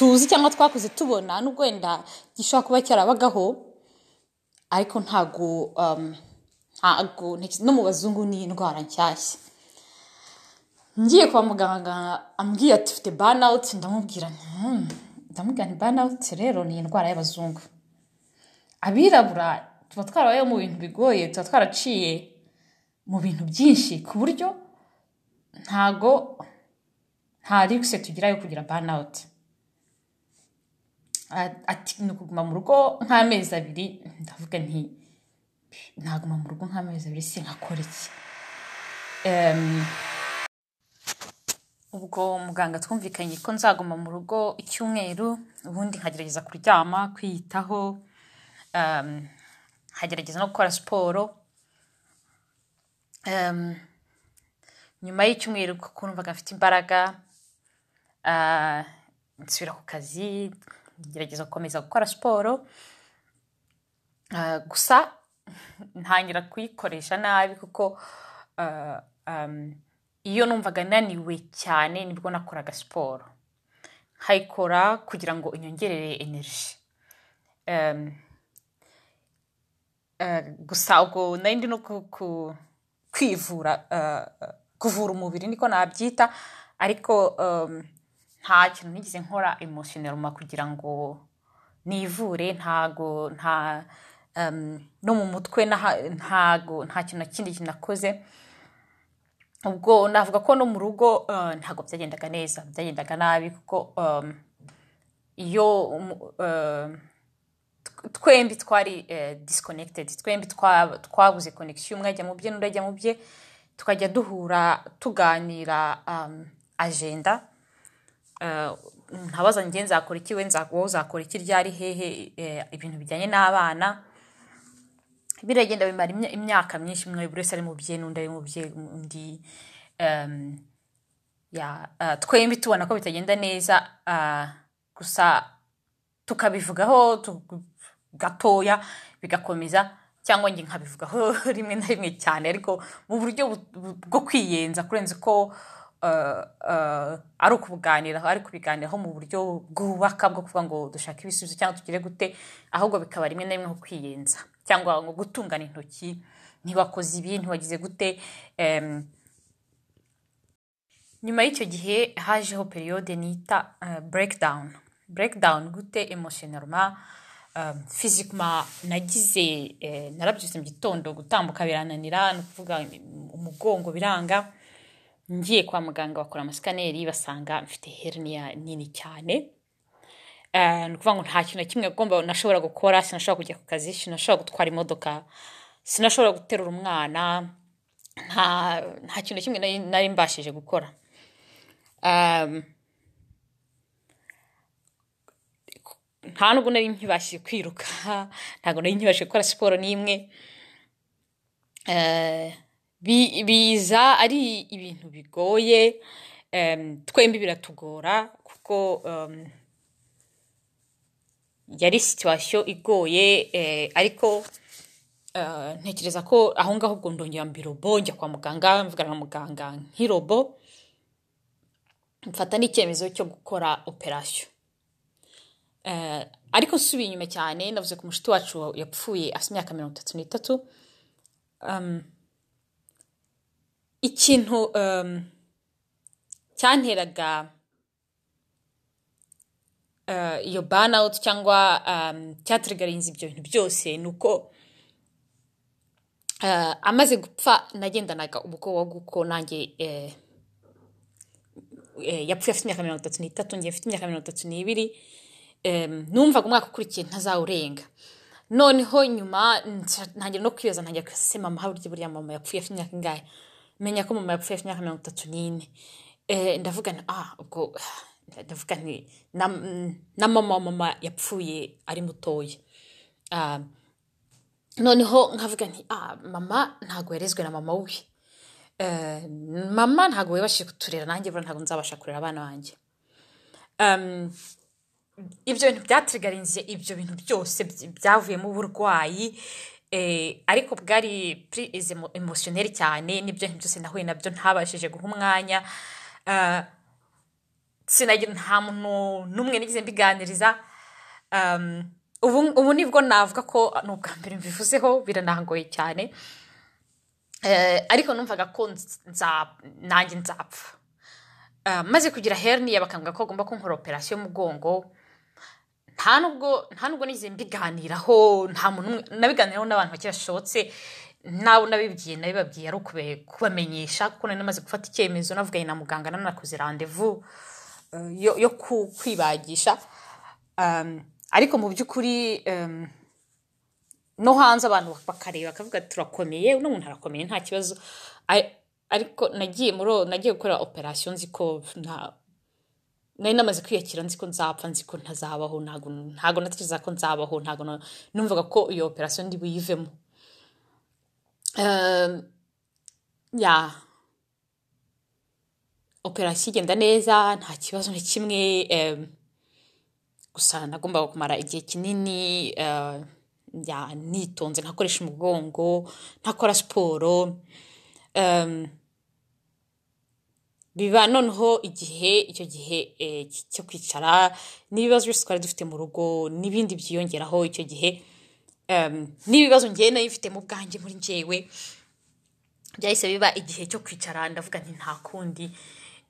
tuzi cyangwa twakuze tubona nubwo wenda gishobora kuba cyarabagaho ariko ntago um, ntekereza- no mu bazungu ni indwara nshyashya. Ngiye kwa muganga ambwiye ati ufite banawuti ndamubwira "Hmm." ndamubwira nti banawuti rero ni indwara y'abazungu. Abirabura tuba twarabayeho mu bintu bigoye tuba twaraciye mu bintu byinshi ku buryo ntago nta rikise tugira yo kugira banawuti ati ni ukuguma mu rugo nk'amezi abiri ndavuga nti ntaguma mu rugo nk'amezi abiri sinkakora iki Em, ubwo muganga twumvikanye ko nzaguma mu rugo icyumweru ubundi nkagerageza kuryama kwiyitaho nkagerageza no gukora siporo nyuma y'icyumweru kuko numvaga mfite imbaraga nsubira ku kazi ngerageza gukomeza gukora siporo gusa ntangira kuyikoresha nabi kuko ah, um, iyo numvaga naniwe cyane ni bwo nakoraga siporo nkayikora kugira ngo inyongerere energy um, uh, gusa ubwo nari no kwivura kuvura umubiri niko nabyita ariko um, nta kintu nigeze nkora emotionellement kugira ngo nivure ntago nta no mu mutwe ntago nta kintu kindi kintu nakoze. Ubwo navuga ko no mu rugo uh, ntabwo byagendaga neza byagendaga nabi kuko iyo tw- twembi twari uh, disconnected twembi twa- twabuze connection umwe ajya mu bye n'undi ajya mu bye tukajya duhura tuganira agenda. uh, ntabaza njye nzakora iki we wowe uzakora iki ryari hehe eh, ibintu bijyanye n'abana? Biragenda bimara imya- imyaka myinshi buri wese ari mu bye n'undi ari mu bye undi twembi tubona ko bitagenda neza gusa tukabivugaho tu- gatoya bigakomeza cyangwa njye nkabivugaho rimwe na rimwe cyane ariko mu buryo bu- bu- bwo kwiyenza kurenza ko uh, ari ukubuganiraho ari kubiganiraho mu buryo bwubaka bwo kuvuga ngo dushake ibisubizo cyangwa tugire gute ahubwo bikaba rimwe na rimwe nko kwiyenza cyangwa ngo gutungana intoki ntiwakoze ibi ntiwagize gute nyuma y'icyo gihe hajeho periyode nita uh, breakdown breakdown gute emotionellement um, fizikuma nagize eh, narabyutse mu gitondo gutambuka birananira ni ukuvuga umugongo biranga ngiye kwa muganga bakora amasikaneri basanga mfite hernia nini cyane. Eh, ni ukuvuga ngo nta kintu na kimwe nashobora gukora sinashobora kujya ku kazi sinashobora gutwara imodoka sinashobora guterura umwana nta kintu na kimwe nari mbashije gukora. Nta nubwo nari nkibashije kwiruka ntabwo nari nkibashije gukora siporo n'imwe. Eh, biza ari ibintu bigoye em, twembi biratugora kuko yari situwasiyo igoye eh, ariko eh, ntekereza ko aho ngaho ubwo ndongera mbirobo njya kwa muganga mvugana na muganga nk'irobo mfata n'icyemezo cyo gukora operasiyo Eh, ariko nsubiye inyuma cyane navuze ko mushiti wacu yapfuye afite imyaka mirongo itatu n'itatu ikintu um, cyanteraga uh, iyo burnout cyangwa um, cyatrigarinze ibyo bintu byose ni uko uh, amaze gupfa nagendanaga ubwoba bw'uko nanjye eh, eh, yapfuye afite imyaka mirongo itatu n'itatu njye mfite imyaka mirongo itatu n'ibiri em, numvaga umwaka ukurikiye ntazawurenga. Noneho nyuma ntangira no kwibaza ntangira se mama burya buriya mama yapfuye afite imyaka ingahe? Menya ko mama yapfuye afite imyaka mirongo itatu n'ine Eh, ndavuga ah ubwo ndavuga nti na, mama wa mama yapfuye ari mutoya Ah, noneho nkavuga nti ah mama ntabwo yarezwe na mama we Eh, mama ntabwo wabashije kuturera nanjye ntabwo nzabasha kurera abana banjye Um, ibyo bintu byatrigarinze ibyo bintu byose by- byavuyemo uburwayi eh, ariko bwari prise emotioneri cyane n'ibyo byose nahuye na byo ntabashije guha umwanya. Ah, sinagira nta muntu n'umwe nigeze mbiganiriza. Ubu ni bwo navuga ko ni ubwa mbere mbivuzeho biranangoye cyane. Eh, ariko numvaga ko nanjye nzapfa. Maze kugira hernia bakambwira ko agomba kunkora operasiyo y'umugongo nta nubwo nta nubwo nigeze mbiganiraho nta muntu nabiganiraho n'abantu bake bashobotse nabo nabibwiye nabibabwiye ari kubamenyesha kuko nari namaze gufata icyemezo navuganye na muganga nanakoze randevu eh, yo, kwibagisha. Um, ariko mu by'ukuri um, no hanze abantu bakareba bakavuga turakomeye uno muntu arakomeye nta kibazo. Ari- ariko nagiye muri nagiye gukora operasiyo nzi ko nta nari namaze kwiyakira nzi ko nzapfa nzi ko ntazabaho ntago natekereza ko nzabaho na- numvaga ko iyo operasiyo ndi buyivemo. Um, ya. Operasiyo igenda neza nta kibazo na kimwe em, gusa nagombaga kumara igihe kinini eh, ya nitonze ntakoresha umugongo ntakora siporo biba noneho igihe icyo gihe eh, cyo kwicara n'ibibazo byose twari dufite mu rugo n'ibindi byiyongeraho icyo gihe n'ibibazo ngewe na yo mfite mu bwanjye muri njyewe byahise biba igihe cyo kwicara ndavuga nti nta kundi.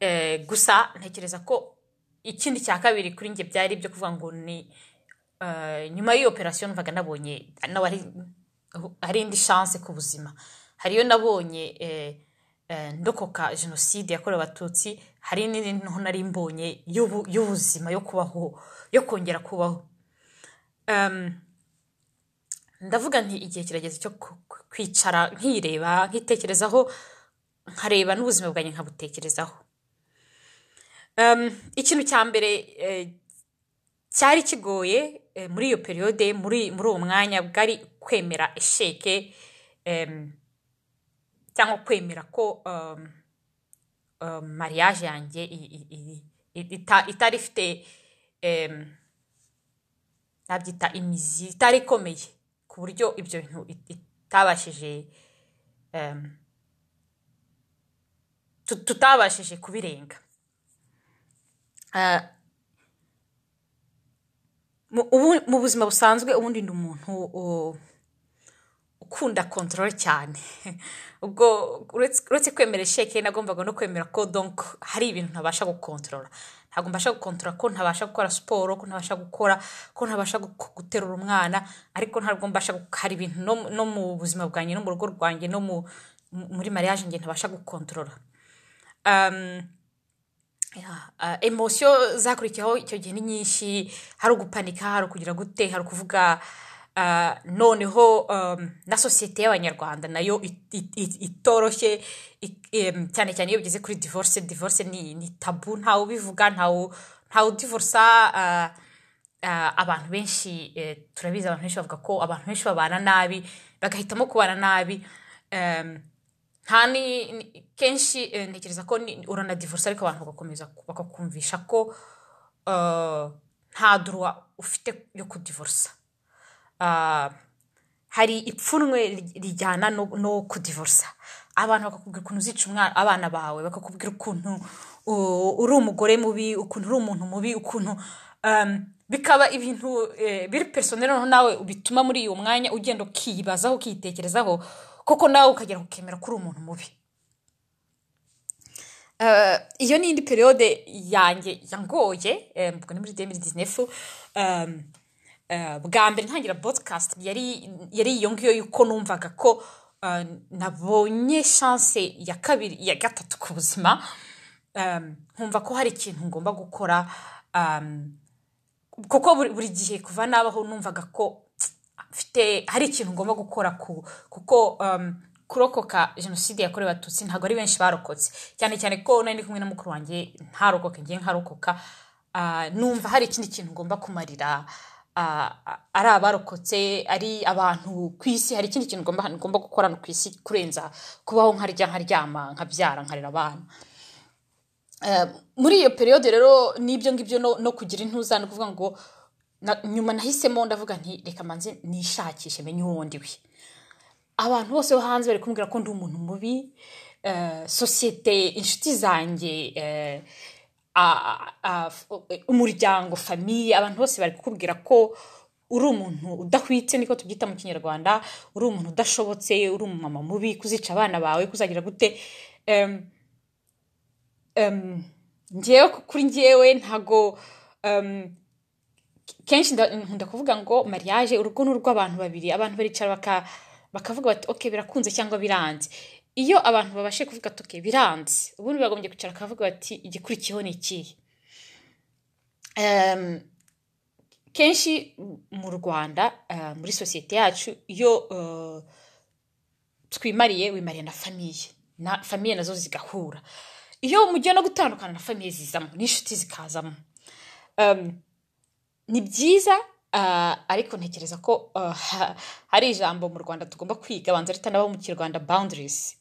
Eh, gusa ntekereza ko ikindi cya kabiri kuri njye byari ibyo kuvuga ngo ni eh, nyuma y'iyo operasiyo numvaga nabonye hari indi chance ku buzima. Hariyo nabonye ndokoka jenoside yakorewe abatutsi hari n'indi nto nari mbonye y'ubu- y'ubuzima yo kubaho yo kongera kubaho. Ndavuga nti igihe kirageze cyo kwicara nkireba nkitekerezaho nkareba n'ubuzima bwanjye nkabutekerezaho. Ikintu cya mbere eh, cyari kigoye eh, muri iyo periyode muri uwo mwanya bwari kwemera esheke cyangwa kwemera ko mariage yanjye itari ifite nabyita imizi itari ikomeye ku buryo ibyo bintu it- itabashije tutabashije kubirenga Ah, mu buzima busanzwe ubundi ndi umuntu ukunda kontorore cyane. Ubwo uretse kwemera sheke nagombaga no kwemera ko donc hari ibintu ntabasha gukontorora ntabwo mbasha gukontorora ko ntabasha gukora siporo ko ntabasha gukora ko ntabasha gu- guterura umwana ariko ntabwo mbasha hari ibintu no, mu buzima bwanjye no mu rugo rwanjye no mu, mu- muri mariage njye ntabasha gukontorora uh, emosiyo zakurikiyeho icyo gihe ni nyinshi. Hari ugupanika hari ukugira gute hari ukuvuga noneho na sosiyete y'abanyarwanda na yo it- it- it- itoroshye cyane cyane iyo bigeze kuri divorce divorce ni, tabu ntawe ubivuga ntawe udivorsa abantu benshi turabizi abantu benshi bavuga ko abantu benshi babana nabi bagahitamo kubana nabi nta ni kenshi ntekereza ko uranadivorsa ariko abantu bagakomeza ku- bakakumvisha ko nta duruwa ufite yo kudivorsa hari ipfunwe ri- rijyana no, kudivorsa. Abantu bakakubwira ukuntu uzica abana bawe bakakubwira ukuntu uh, uri umugore mubi ukuntu uri umuntu mubi ukuntu um, bikaba ibintu eh, biri personel nawe bituma muri uwo mwanya ugenda ukiyibazaho ukiyitekerezaho koko nawe ukagera ukemera ko uri umuntu mubi. Eh, iyo ni indi periyode yanjye yangoye eh, ubwo ni muri 2019 eh, bwa mbere ntangira podcast yari iyo ngiyo yuko numvaga ko eh, nabonye chance ya kabiri ya gatatu ku buzima. Um, nkumva ko hari ikintu ngomba gukora. Kuko buri, gihe kuva nabaho numvaga ko mfite hari ikintu ngomba gukora ku kuko kurokoka jenoside yakorewe abatutsi ntabwo ari benshi barokotse. Cyane cyane ko nari kumwe na mukuru wanjye ntarokoke ngiye nkarokoka. Uh, numva hari ikindi kintu ngomba kumarira. Ari abarokotse ari abantu ku isi hari ikindi kintu ngomba, gukora ku isi kurenza kubaho nkarya nkaryama nkabyara nkarera abana. Eh, muri iyo periyode rero n'ibyo ngibyo no, kugira intuza ni ukuvuga ngo nyuma nahisemo ndavuga nti reka manze nishakishe menye uwo ndiwe abantu bose bo hanze bari kumbwira ko ndi umuntu mubi. Eh, sosiyete inshuti zanjye eh, umuryango famiye abantu bose bari kukubwira ko uri umuntu udahwitse niko tubyita mu kinyarwanda uri umuntu udashobotse uri umumama mubi kuzica abana bawe kuzagira gute? Njyewe kuri njyewe ntago kenshi nda- nkunda kuvuga ngo mariage urugo ni urw'abantu babiri abantu baricara baka, bakavuga bati ok birakunze cyangwa biranze. Iyo abantu babashe kuvuga ati biranze. Ubundi bagombye kwicara bakavuga bati igikurikiyeho ni ikihe? Kenshi mu rwanda eh, muri sosiyete yacu iyo eh, twimariye wimariye na famiye na famiye na zo zigahura. Iyo mugiye no gutandukana na famiye zizamo n'inshuti zikazamo. Ni byiza uh, ariko ntekereza ko ha- hari ijambo mu rwanda tugomba kwiga banza ritanabaho mu kinyarwanda boundaries.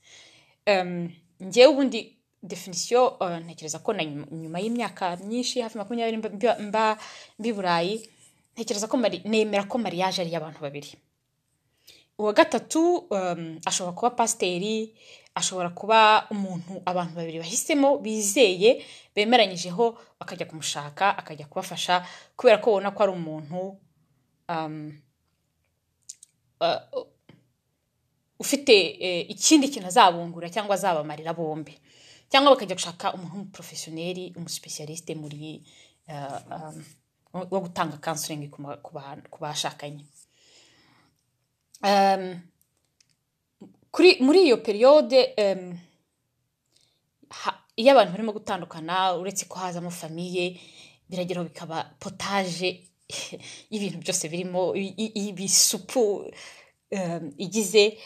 Ngewe ubundi definisiyo uh, ntekereza ko nyuma, y'imyaka myinshi hafi makumyabiri mba, mbi burayi ntekereza ko nemera ko mariage ari iy'abantu babiri. Uwa gatatu ashobora kuba pasiteri ashobora kuba umuntu abantu babiri bahisemo bizeye bemeranyijeho bakajya kumushaka akajya kubafasha kubera ko ubona ko ari umuntu um, uh, ufite eh, ikindi kintu azabungura cyangwa azabamarira bombi. Cyangwa bakajya gushaka umuntu w'umuporofesiyoneri umusipesiyalisite muri uh, um, wo gutanga kanselingi ku bashakanye. Um, muri iyo periyode um, iyo abantu barimo gutandukana uretse ko hazamo famiye birageraho bikaba potaje y'ibintu byose birimo ibisupu igize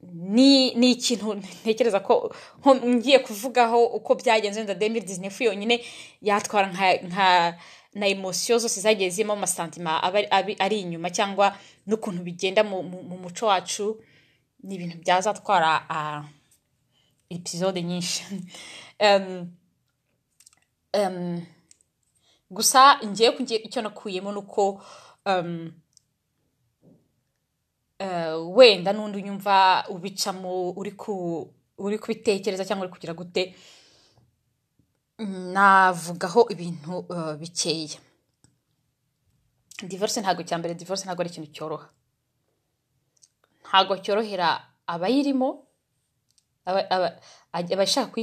ni ni ikintu ntekereza ko ngiye kuvugaho uko byagenze wenda demiri dizinefu yonyine yatwara nka na emosiyo zose zagiye zirimo amasantima ari- inyuma cyangwa n'ukuntu bigenda mu, mu, mu muco wacu ni ibintu byazatwara episode nyinshi. Gusa ngewe ku nge- icyo nakuyemo ni uko wenda n'undi unyumva ubicamo uri ku uri kubitekereza cyangwa uri kugira gute navugaho ibintu eh, bikeya. Divorce ntabwo cya mbere divorce ntabwo ari ikintu cyoroha. Ntabwo cyorohera abayirimo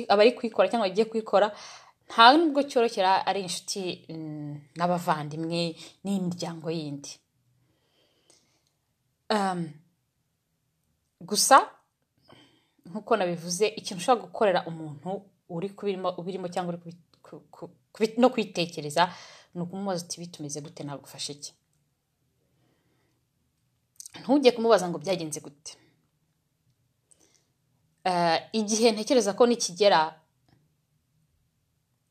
abari kuyikora cyangwa bagiye kuyikora nta nubwo cyorohera ari inshuti mm, n'abavandimwe n'imiryango yindi. Gusa nk'uko nabivuze ikintu ushobora gukorera umuntu uri ubirimo cyangwa uri no kwitekereza ni ukumubaza uti bitumeze gute? Nagufasha iki? Ntujye kumubaza ngo byagenze gute? Igihe ntekereza ko nikigera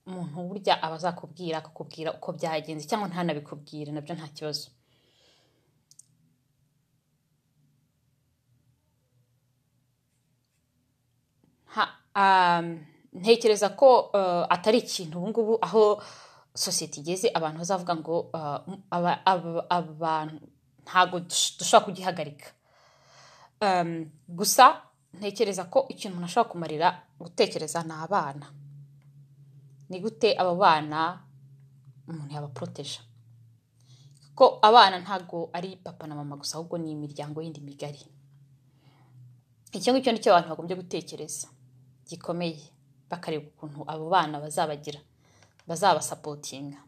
umuntu burya aba azakubwira akakubwira uko byagenze cyangwa ntanabikubwire na byo nta kibazo. Ntekereza ko uh, atari ikintu ubu ngubu aho sosiyete igeze abantu bazavuga ngo aba- abantu ntabwo dush- dushobora kugihagarika. Gusa ntekereza ko ikintu umuntu ashobora kumarira gutekereza ni abana. Ni gute abo bana umuntu yabaporoteje kuko abana ntabwo ari papa na mama gusa ahubwo ni imiryango yindi migari. Icyo ngicyo ni cyo abantu bagombye gutekereza. Gikomeye bakareba ukuntu abo bana bazabagira bazabasapotinga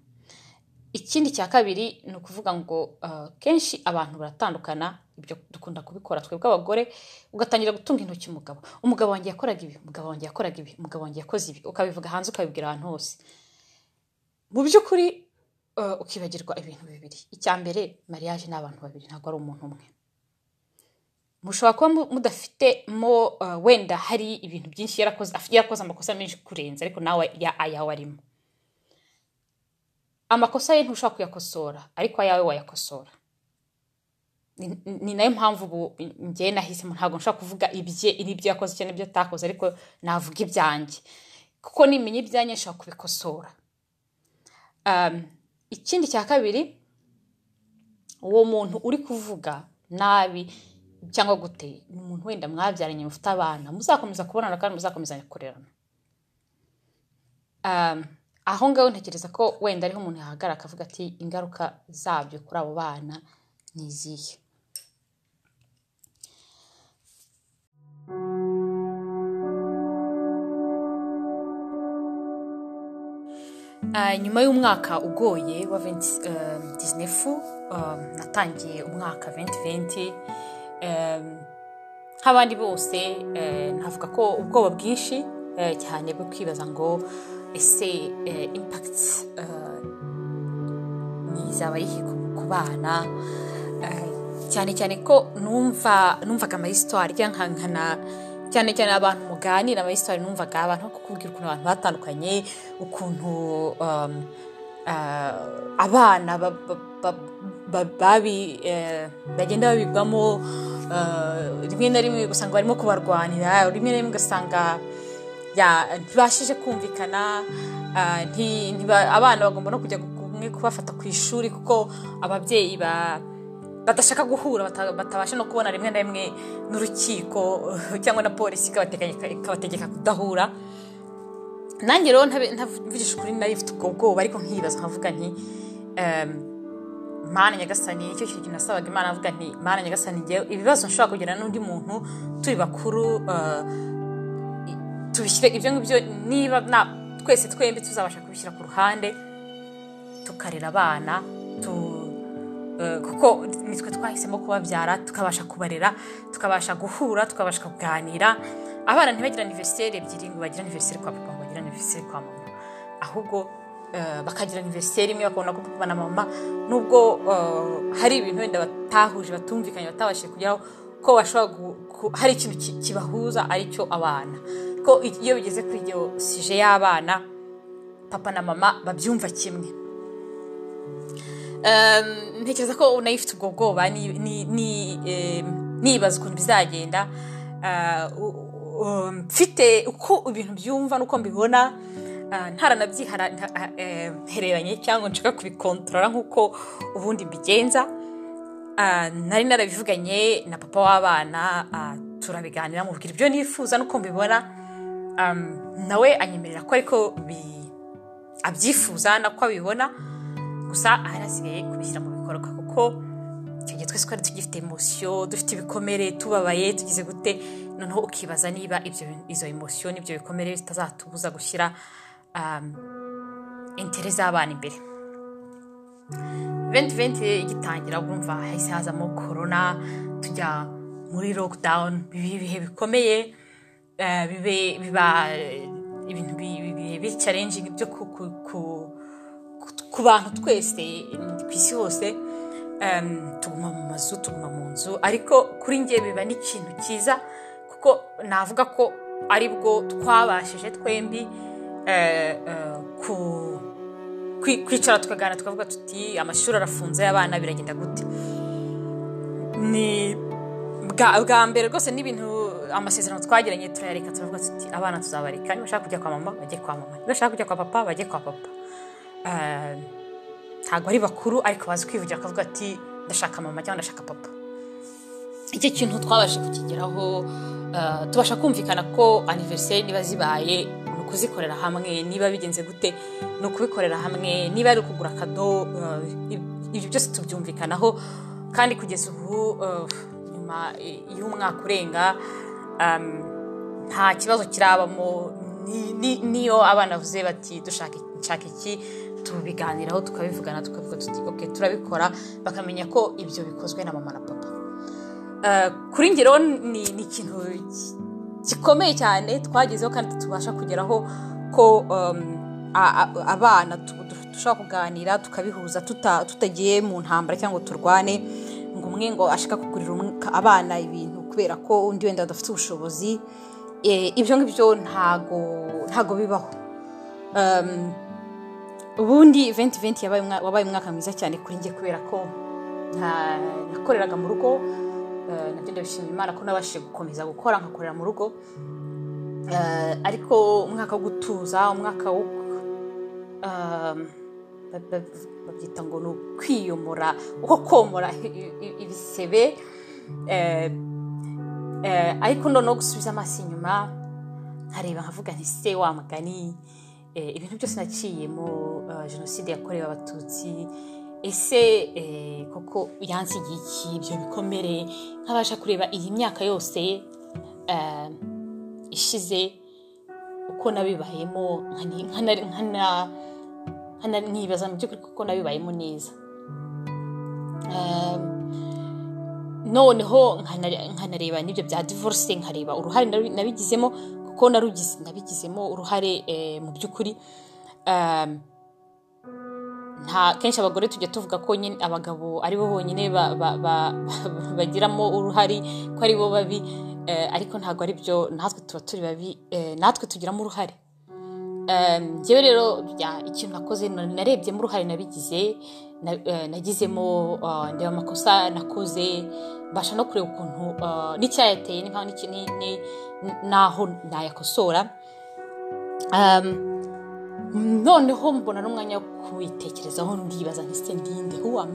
ikindi cya kabiri ni ukuvuga ngo uh, kenshi abantu baratandukana ibyo dukunda kubikora twebwe abagore ugatangira gutunga intoki umugabo. Umugabo wanjye yakoraga ibi umugabo wanjye yakoraga ibi umugabo wanjye yakoze ibi ukabivuga hanze ukabibwira ahantu hose. Mu by'ukuri uh, ukibagirwa ibintu bibiri. Icya mbere mariage ni abantu babiri ntabwo ari umuntu umwe. Mushobora kuba mu- mudafitemo uh, wenda hari ibintu byinshi yarakoze amakosa menshi kurenza ariko nawe ya- ayawe arimo. Amakosa ye ntushobora kuyakosora ariko ayawe wayakosora. Ni na yo mpamvu ubu njyewe nahisemo ntabwo nshobora kuvuga ibye n'ibyo yakoze cyangwa n'ibyo atakoze ariko navuga ibyanjye. Kuko nimenya ibyanjye nshobora kubikosora. Um, ikindi cya kabiri uwo muntu uri kuvuga nabi cyangwa gute? Ni umuntu wenda mwabyaranye mufite abana. Muzakomeza kubonana kandi muzakomeza kurerana. Um, aho ngaho ntekereza ko wenda ariho umuntu yahagarara akavuga ati ingaruka zabyo kuri abo bana ni izihe? Ah, nyuma y'umwaka ugoye wa 2019 um, natangiye umwaka 2020 um, nk'abandi bose eh, navuga ko ubwoba bwinshi eh, cyane bwo kwibaza ngo ese eh, impact eh, nizaba yihe ku bana? Cyane cyane ko numva numvaga amahistwari cyangwa cyane cyane abantu muganira amahistwari numvaga abantu kukubwira ukuntu abantu batandukanye ukuntu abana eh, bagenda babigwamo eh, rimwe na rimwe ugasanga barimo kubarwanira rimwe na rimwe ugasanga ntibashije kumvikana ntiba- abana bagomba no kujya kubafata ku ishuri kuko ababyeyi ba badashaka guhura bata- batabasha no kubona rimwe na rimwe n'urukiko cyangwa na polisi ikabategeka kudahura. Nanjye rero ntavugishije ukuri nari mfite ubwo bwoba ariko nkibaza nkavuga nti mana nyagasani ni cyo kintu nasabaga imana avuga nti mana nyagasani njyewe ibibazo nshobora kugira n'undi muntu turi bakuru eh, tubishyire ibyo ngibyo niba twese twembi tuzabasha kubishyira ku ruhande tukarera abana eh, kuko nitwe twahisemo kubabyara tukabasha kubarera tukabasha guhura tukabasha kuganira. Abana ntibagire aniveriseri ebyiri ngo bagire aniveriseri kwa papa ngo bagire aniveriseri kwa mama. Ahubwo bakagira aniveriseri imwe bakabona ko papa na mama. Nubwo eh, hari ibintu wenda batahuje batumvikanye batabashije kugeraho ko bashobora hari ikintu ki- kibahuza ari cyo abana. Ko iyo bigeze kuri iyo sije y'abana papa na mama babyumva kimwe. Um, ntekereza ko na yo ifite ubwo bwoba. Nibaza ukuntu bizagenda. Ah, u- u- mfite uko ibintu byumva n'uko mbibona ntaranabyihereranye cyangwa nshaka kubikontorora nk'uko ubundi mbigenza. Ah, nari narabivuganye na papa w'abana ah, turabiganira mubwira ibyo nifuza n'uko mbibona. Nawe anyemerera ko ariko abyifuza nako abibona. Gusa ahari hasigaye kubishyira mu bikorwa kuko icyo gihe twese twari tugifite emosiyo dufite ibikomere tubabaye tugize gute? Noneho ukibaza niba izo emosiyo n'ibyo bikomere bitazatubuza gushyira intere z'abana imbere venti venti igitangira bumva hahise hazamo korona tujya muri lockdown biba ibihe bikomeye biba ibintu bi- bi- bi- biri challenging byo ku, bantu twese ku isi hose tuguma mu mazu tuguma mu nzu ariko kuri njye biba n'ikintu cyiza kuko navuga ko ari bwo twabashije twembi eh, eh, kwicara tukaganira tukavuga tuti amashuri arafunze abana biragenda gute? Ni bwa mbere rwose n'ibintu amasezerano twagiranye turayareka turavuga tuti abana tuzabareka. Niba bashaka kujya kwa mama bajye kwa mama. Niba bashaka kujya kwa papa bajye kwa papa. Eh, ntabwo ari bakuru ariko bazi kwivugira bakavuga ati ndashaka mama cyangwa ndashaka papa. Icyo kintu twabashe kukigeraho tubasha kumvikana ko aniveriseri niba zibaye ni ukuzikorera hamwe niba bigenze gute ni ukubikorera hamwe niba ari ukugura akado eh, ibyo byose tubyumvikanaho kandi kugeza ubu eh, nyuma y'umwaka urenga um, nta kibazo kirabamo. Ni- ni- niyo abana bavuze bati dushaka iki? Tubiganiraho tukabivugana tukavuga tuti ok turabikora. Bakamenya ko ibyo bikozwe na mama na papa. Eh, kuri njye rero ni ikintu ki- gikomeye cyane twagezeho kandi tubasha kugeraho ko um, abana dushobora kuganira tukabihuza tuta- tutagiye mu ntambara cyangwa turwane ngo umwe ngo ashaka kugurira abana ibintu kubera ko undi wenda adafite ubushobozi Eh, ibyo ngibyo ntago ntago bibaho. Um, ubundi venti venti wabaye umwaka mwiza cyane kuri njye kubera ko nakoreraga mu rugo na byo ndabishimira imana ko nabashije gukomeza gukora nkakorera mu rugo. Eh, ariko umwaka wo gutuza umwaka wo ba- babyita ngo ni ukwiyomora uko komora ibisebe. Eh, eh, ariko noneho gusubiza amaso inyuma nkareba nkavuga nti se wa mugani eh, ibintu byose naciyemo eh, jenoside yakorewe abatutsi ese eh, koko yansigiye iki ibyo bikomere? Nkabasha kureba iyi myaka yose eh, ishize uko nabibayemo nkani- nkana- nkana- nkana- nkibaza mu by'ukuri kuko nabibayemo neza. Eh, noneho nkana- nkanareba n'ibyo bya divorce nkareba uruhare nabi- nabigizemo kuko nabigizemo uruhare mu by'ukuri. Nta kenshi abagore tujya tuvuga ko nyine abagabo ari bo bonyine ba- ba- ba- bagiramo uruhare ko ari bo babi eh, ariko ntabwo ari byo natwe tuba turi babi eh, natwe tugiramo uruhare. Njyewe rero ikintu nakoze na- narebyemo uruhare nabigize na- eh, nagizemo ndeba amakosa nakoze mbasha no kureba ukuntu n'icyayateye n'aho nayakosora. Noneho mbona n'umwanya wo kubitekerezaho ndibaza nti se ndinde who am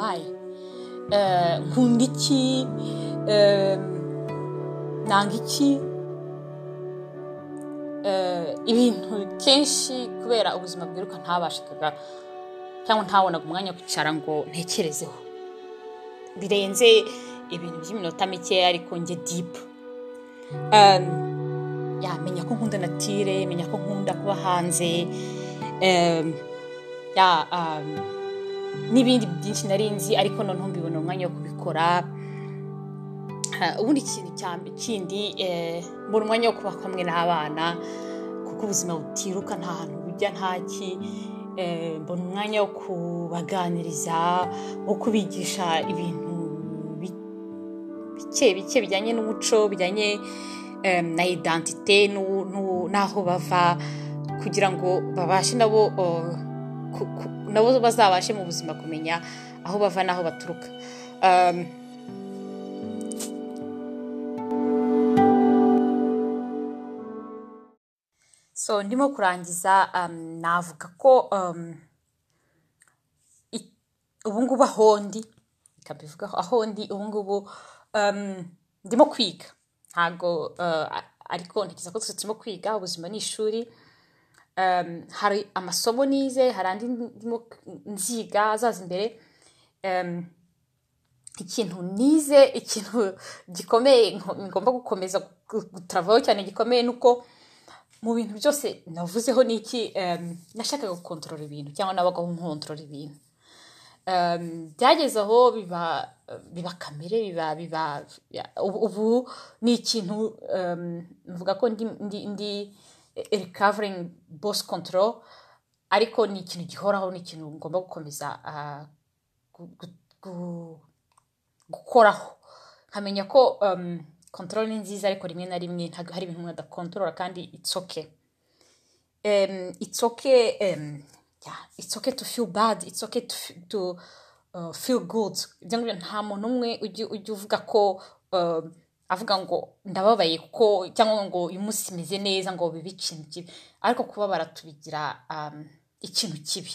Eh, nkunda iki? Eh, nanga iki? Eh, ibintu kenshi kubera ubuzima bwiruka ntabashikaga cyangwa ntabonaga umwanya wo kwicara ngo ntekerezeho. Birenze ibintu by'iminota mikeya ariko njye dipu ya menya ko nkunda natire menya ko nkunda kuba hanze. N'ibindi byinshi nari nzi ariko noneho mbibona umwanya wo kubikora. Ubundi ikintu kindi eh, mbona umwanya wo kuba hamwe n'abana kuko ubuzima butiruka nta hantu bujya ntaki eh, mbona umwanya wo kubaganiriza wo kubigisha ibintu bi- bike bike bijyanye n'umuco bijyanye na identite n'aho bava. Kugira ngo babashe nabo nabo bazabashe mu buzima kumenya aho bava n'aho baturuka. Um, so ndimo kurangiza um, navuga ko um, i- ubu ngubu aho ndi reka mbivugeho aho ndi ubu ngubu um, ndimo kwiga. Ntago uh, ariko ntekereza ko twese turimo kwiga ubuzima ni ishuri. Hari amasomo nize hari andi nziga azaza imbere. Ikintu nize ikintu gikomeye ngomba gukomeza gutaravaho cyane gikomeye ni uko mu bintu byose navuzeho ni iki? Nashakaga gukontorora ibintu cyangwa nabagaho nkontorora ibintu. Byageze aho biba biba kamere biba biba ubu ni ikintu mvuga ko ndi ndi recovering boss control ariko ni ikintu gihoraho ni ikintu ngomba gukomeza gukoraho. Nkamenya ko control ni nziza ariko rimwe na rimwe ntabwo hari ibintu umuntu adakontorora kandi it's okay. It's okay yeah, it's okay to feel bad it's okay to, uh, feel good. Nta muntu umwe ujya uvuga ko avuga ngo ndababaye kuko cyangwa ngo uyu munsi meze neza ngo bibe ikintu kibi. Ariko kubabara tubigira um, ikintu kibi.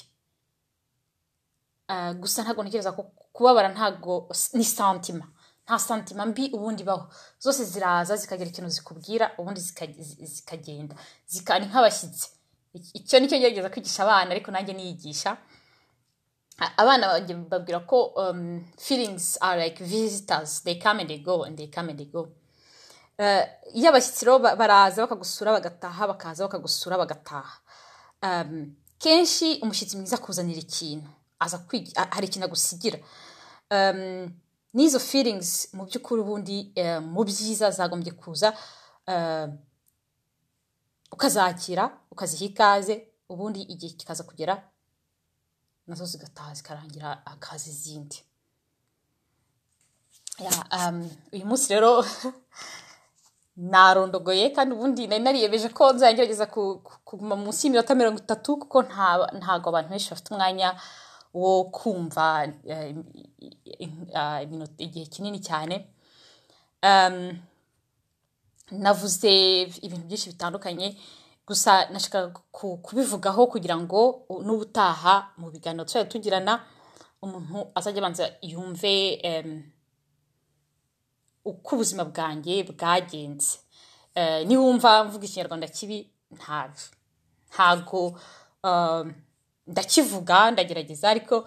Uh, gusa ntabwo ntekereza ko kubabara ntabwo ni santima. Nta santima mbi ubundi baho. Zose ziraza zikagira ikintu zikubwira ubundi zikagenda. Ni nk'abashyitsi. Icyo ni cyo ngerageza kwigisha abana ariko nanjye niyigisha. Abana babwira ko feelings are like visitors. They come and they go and they come and they go. Iyo abashyitsi rero baraza bakagusura bagataha bakaza bakagusura bagataha. Kenshi umushyitsi mwiza akuzanira ikintu aza hari ikintu agusigira. N'izo feelings mu by'ukuri ubundi mu byiza zagombye kuza ukazakira ukaziha ikaze ubundi igihe kikaza kugera na zo zigataha zikarangira hakaza izindi uyu munsi rero narondogoye kandi ubundi nari nariyemeje ko nzagerageza kuguma munsi y'iminota mirongo itatu kuko ntabwo abantu benshi bafite umwanya wo kumva igihe kinini cyane. Navuze ibintu byinshi bitandukanye. Gusa nashaka kubivugaho kugira ngo n'ubutaha mu biganiro tuzajya tugirana umuntu azajya abanza yumve uko ubuzima bwanjye bwagenze. Niwumva mvuga ikinyarwanda kibi ntabwo ndakivuga ndagerageza ariko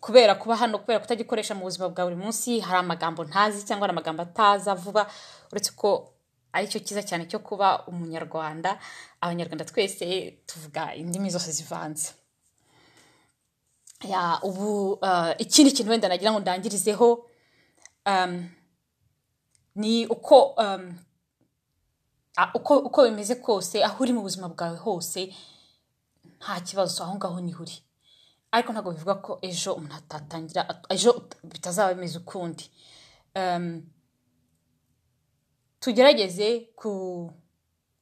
kubera kuba hano kubera kutagikoresha mu buzima bwa buri munsi hari amagambo ntazi cyangwa hari amagambo ataza vuba uretse ko ari cyo cyiza cyane cyo kuba umunyarwanda abanyarwanda twese tuvuga indimi zose zivanze. Ubu ikindi kintu wenda nagira ngo ndangirizeho ni uko uko bimeze kose aho uri mu buzima bwawe hose nta kibazo aho ngaho ni ho uri. Ariko ntabwo bivuga ko ejo umuntu atatangira ejo bitazaba bimeze ukundi. Tugerageze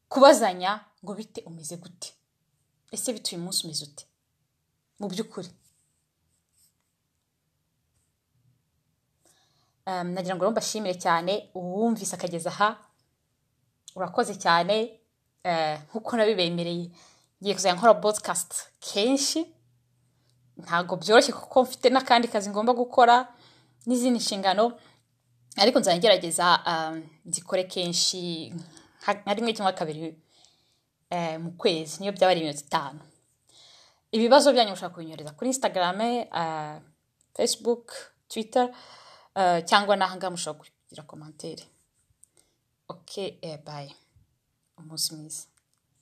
kubazanya ngo bite umeze gute? Ese bituye umunsi umeze ute? Mu by'ukuri. Nagira ngo mbashimire cyane uwumvise akageza aha. Urakoze cyane nk'uko nabibemereye. Ngiye kuzajya nkora bodikasti kenshi. Ntabwo byoroshye kuko mfite n'akandi kazi ngomba gukora n'izindi nshingano. Ariko nzajya ngerageza nzikore kenshi nka rimwe cyangwa kabiri mu kwezi niyo byaba ari iminota itanu ibibazo byanyu mushobora kubinyoreza kuri instagram facebook twitter cyangwa n'ahangaha mushobora kugira komantere oke bayi umunsi mwiza.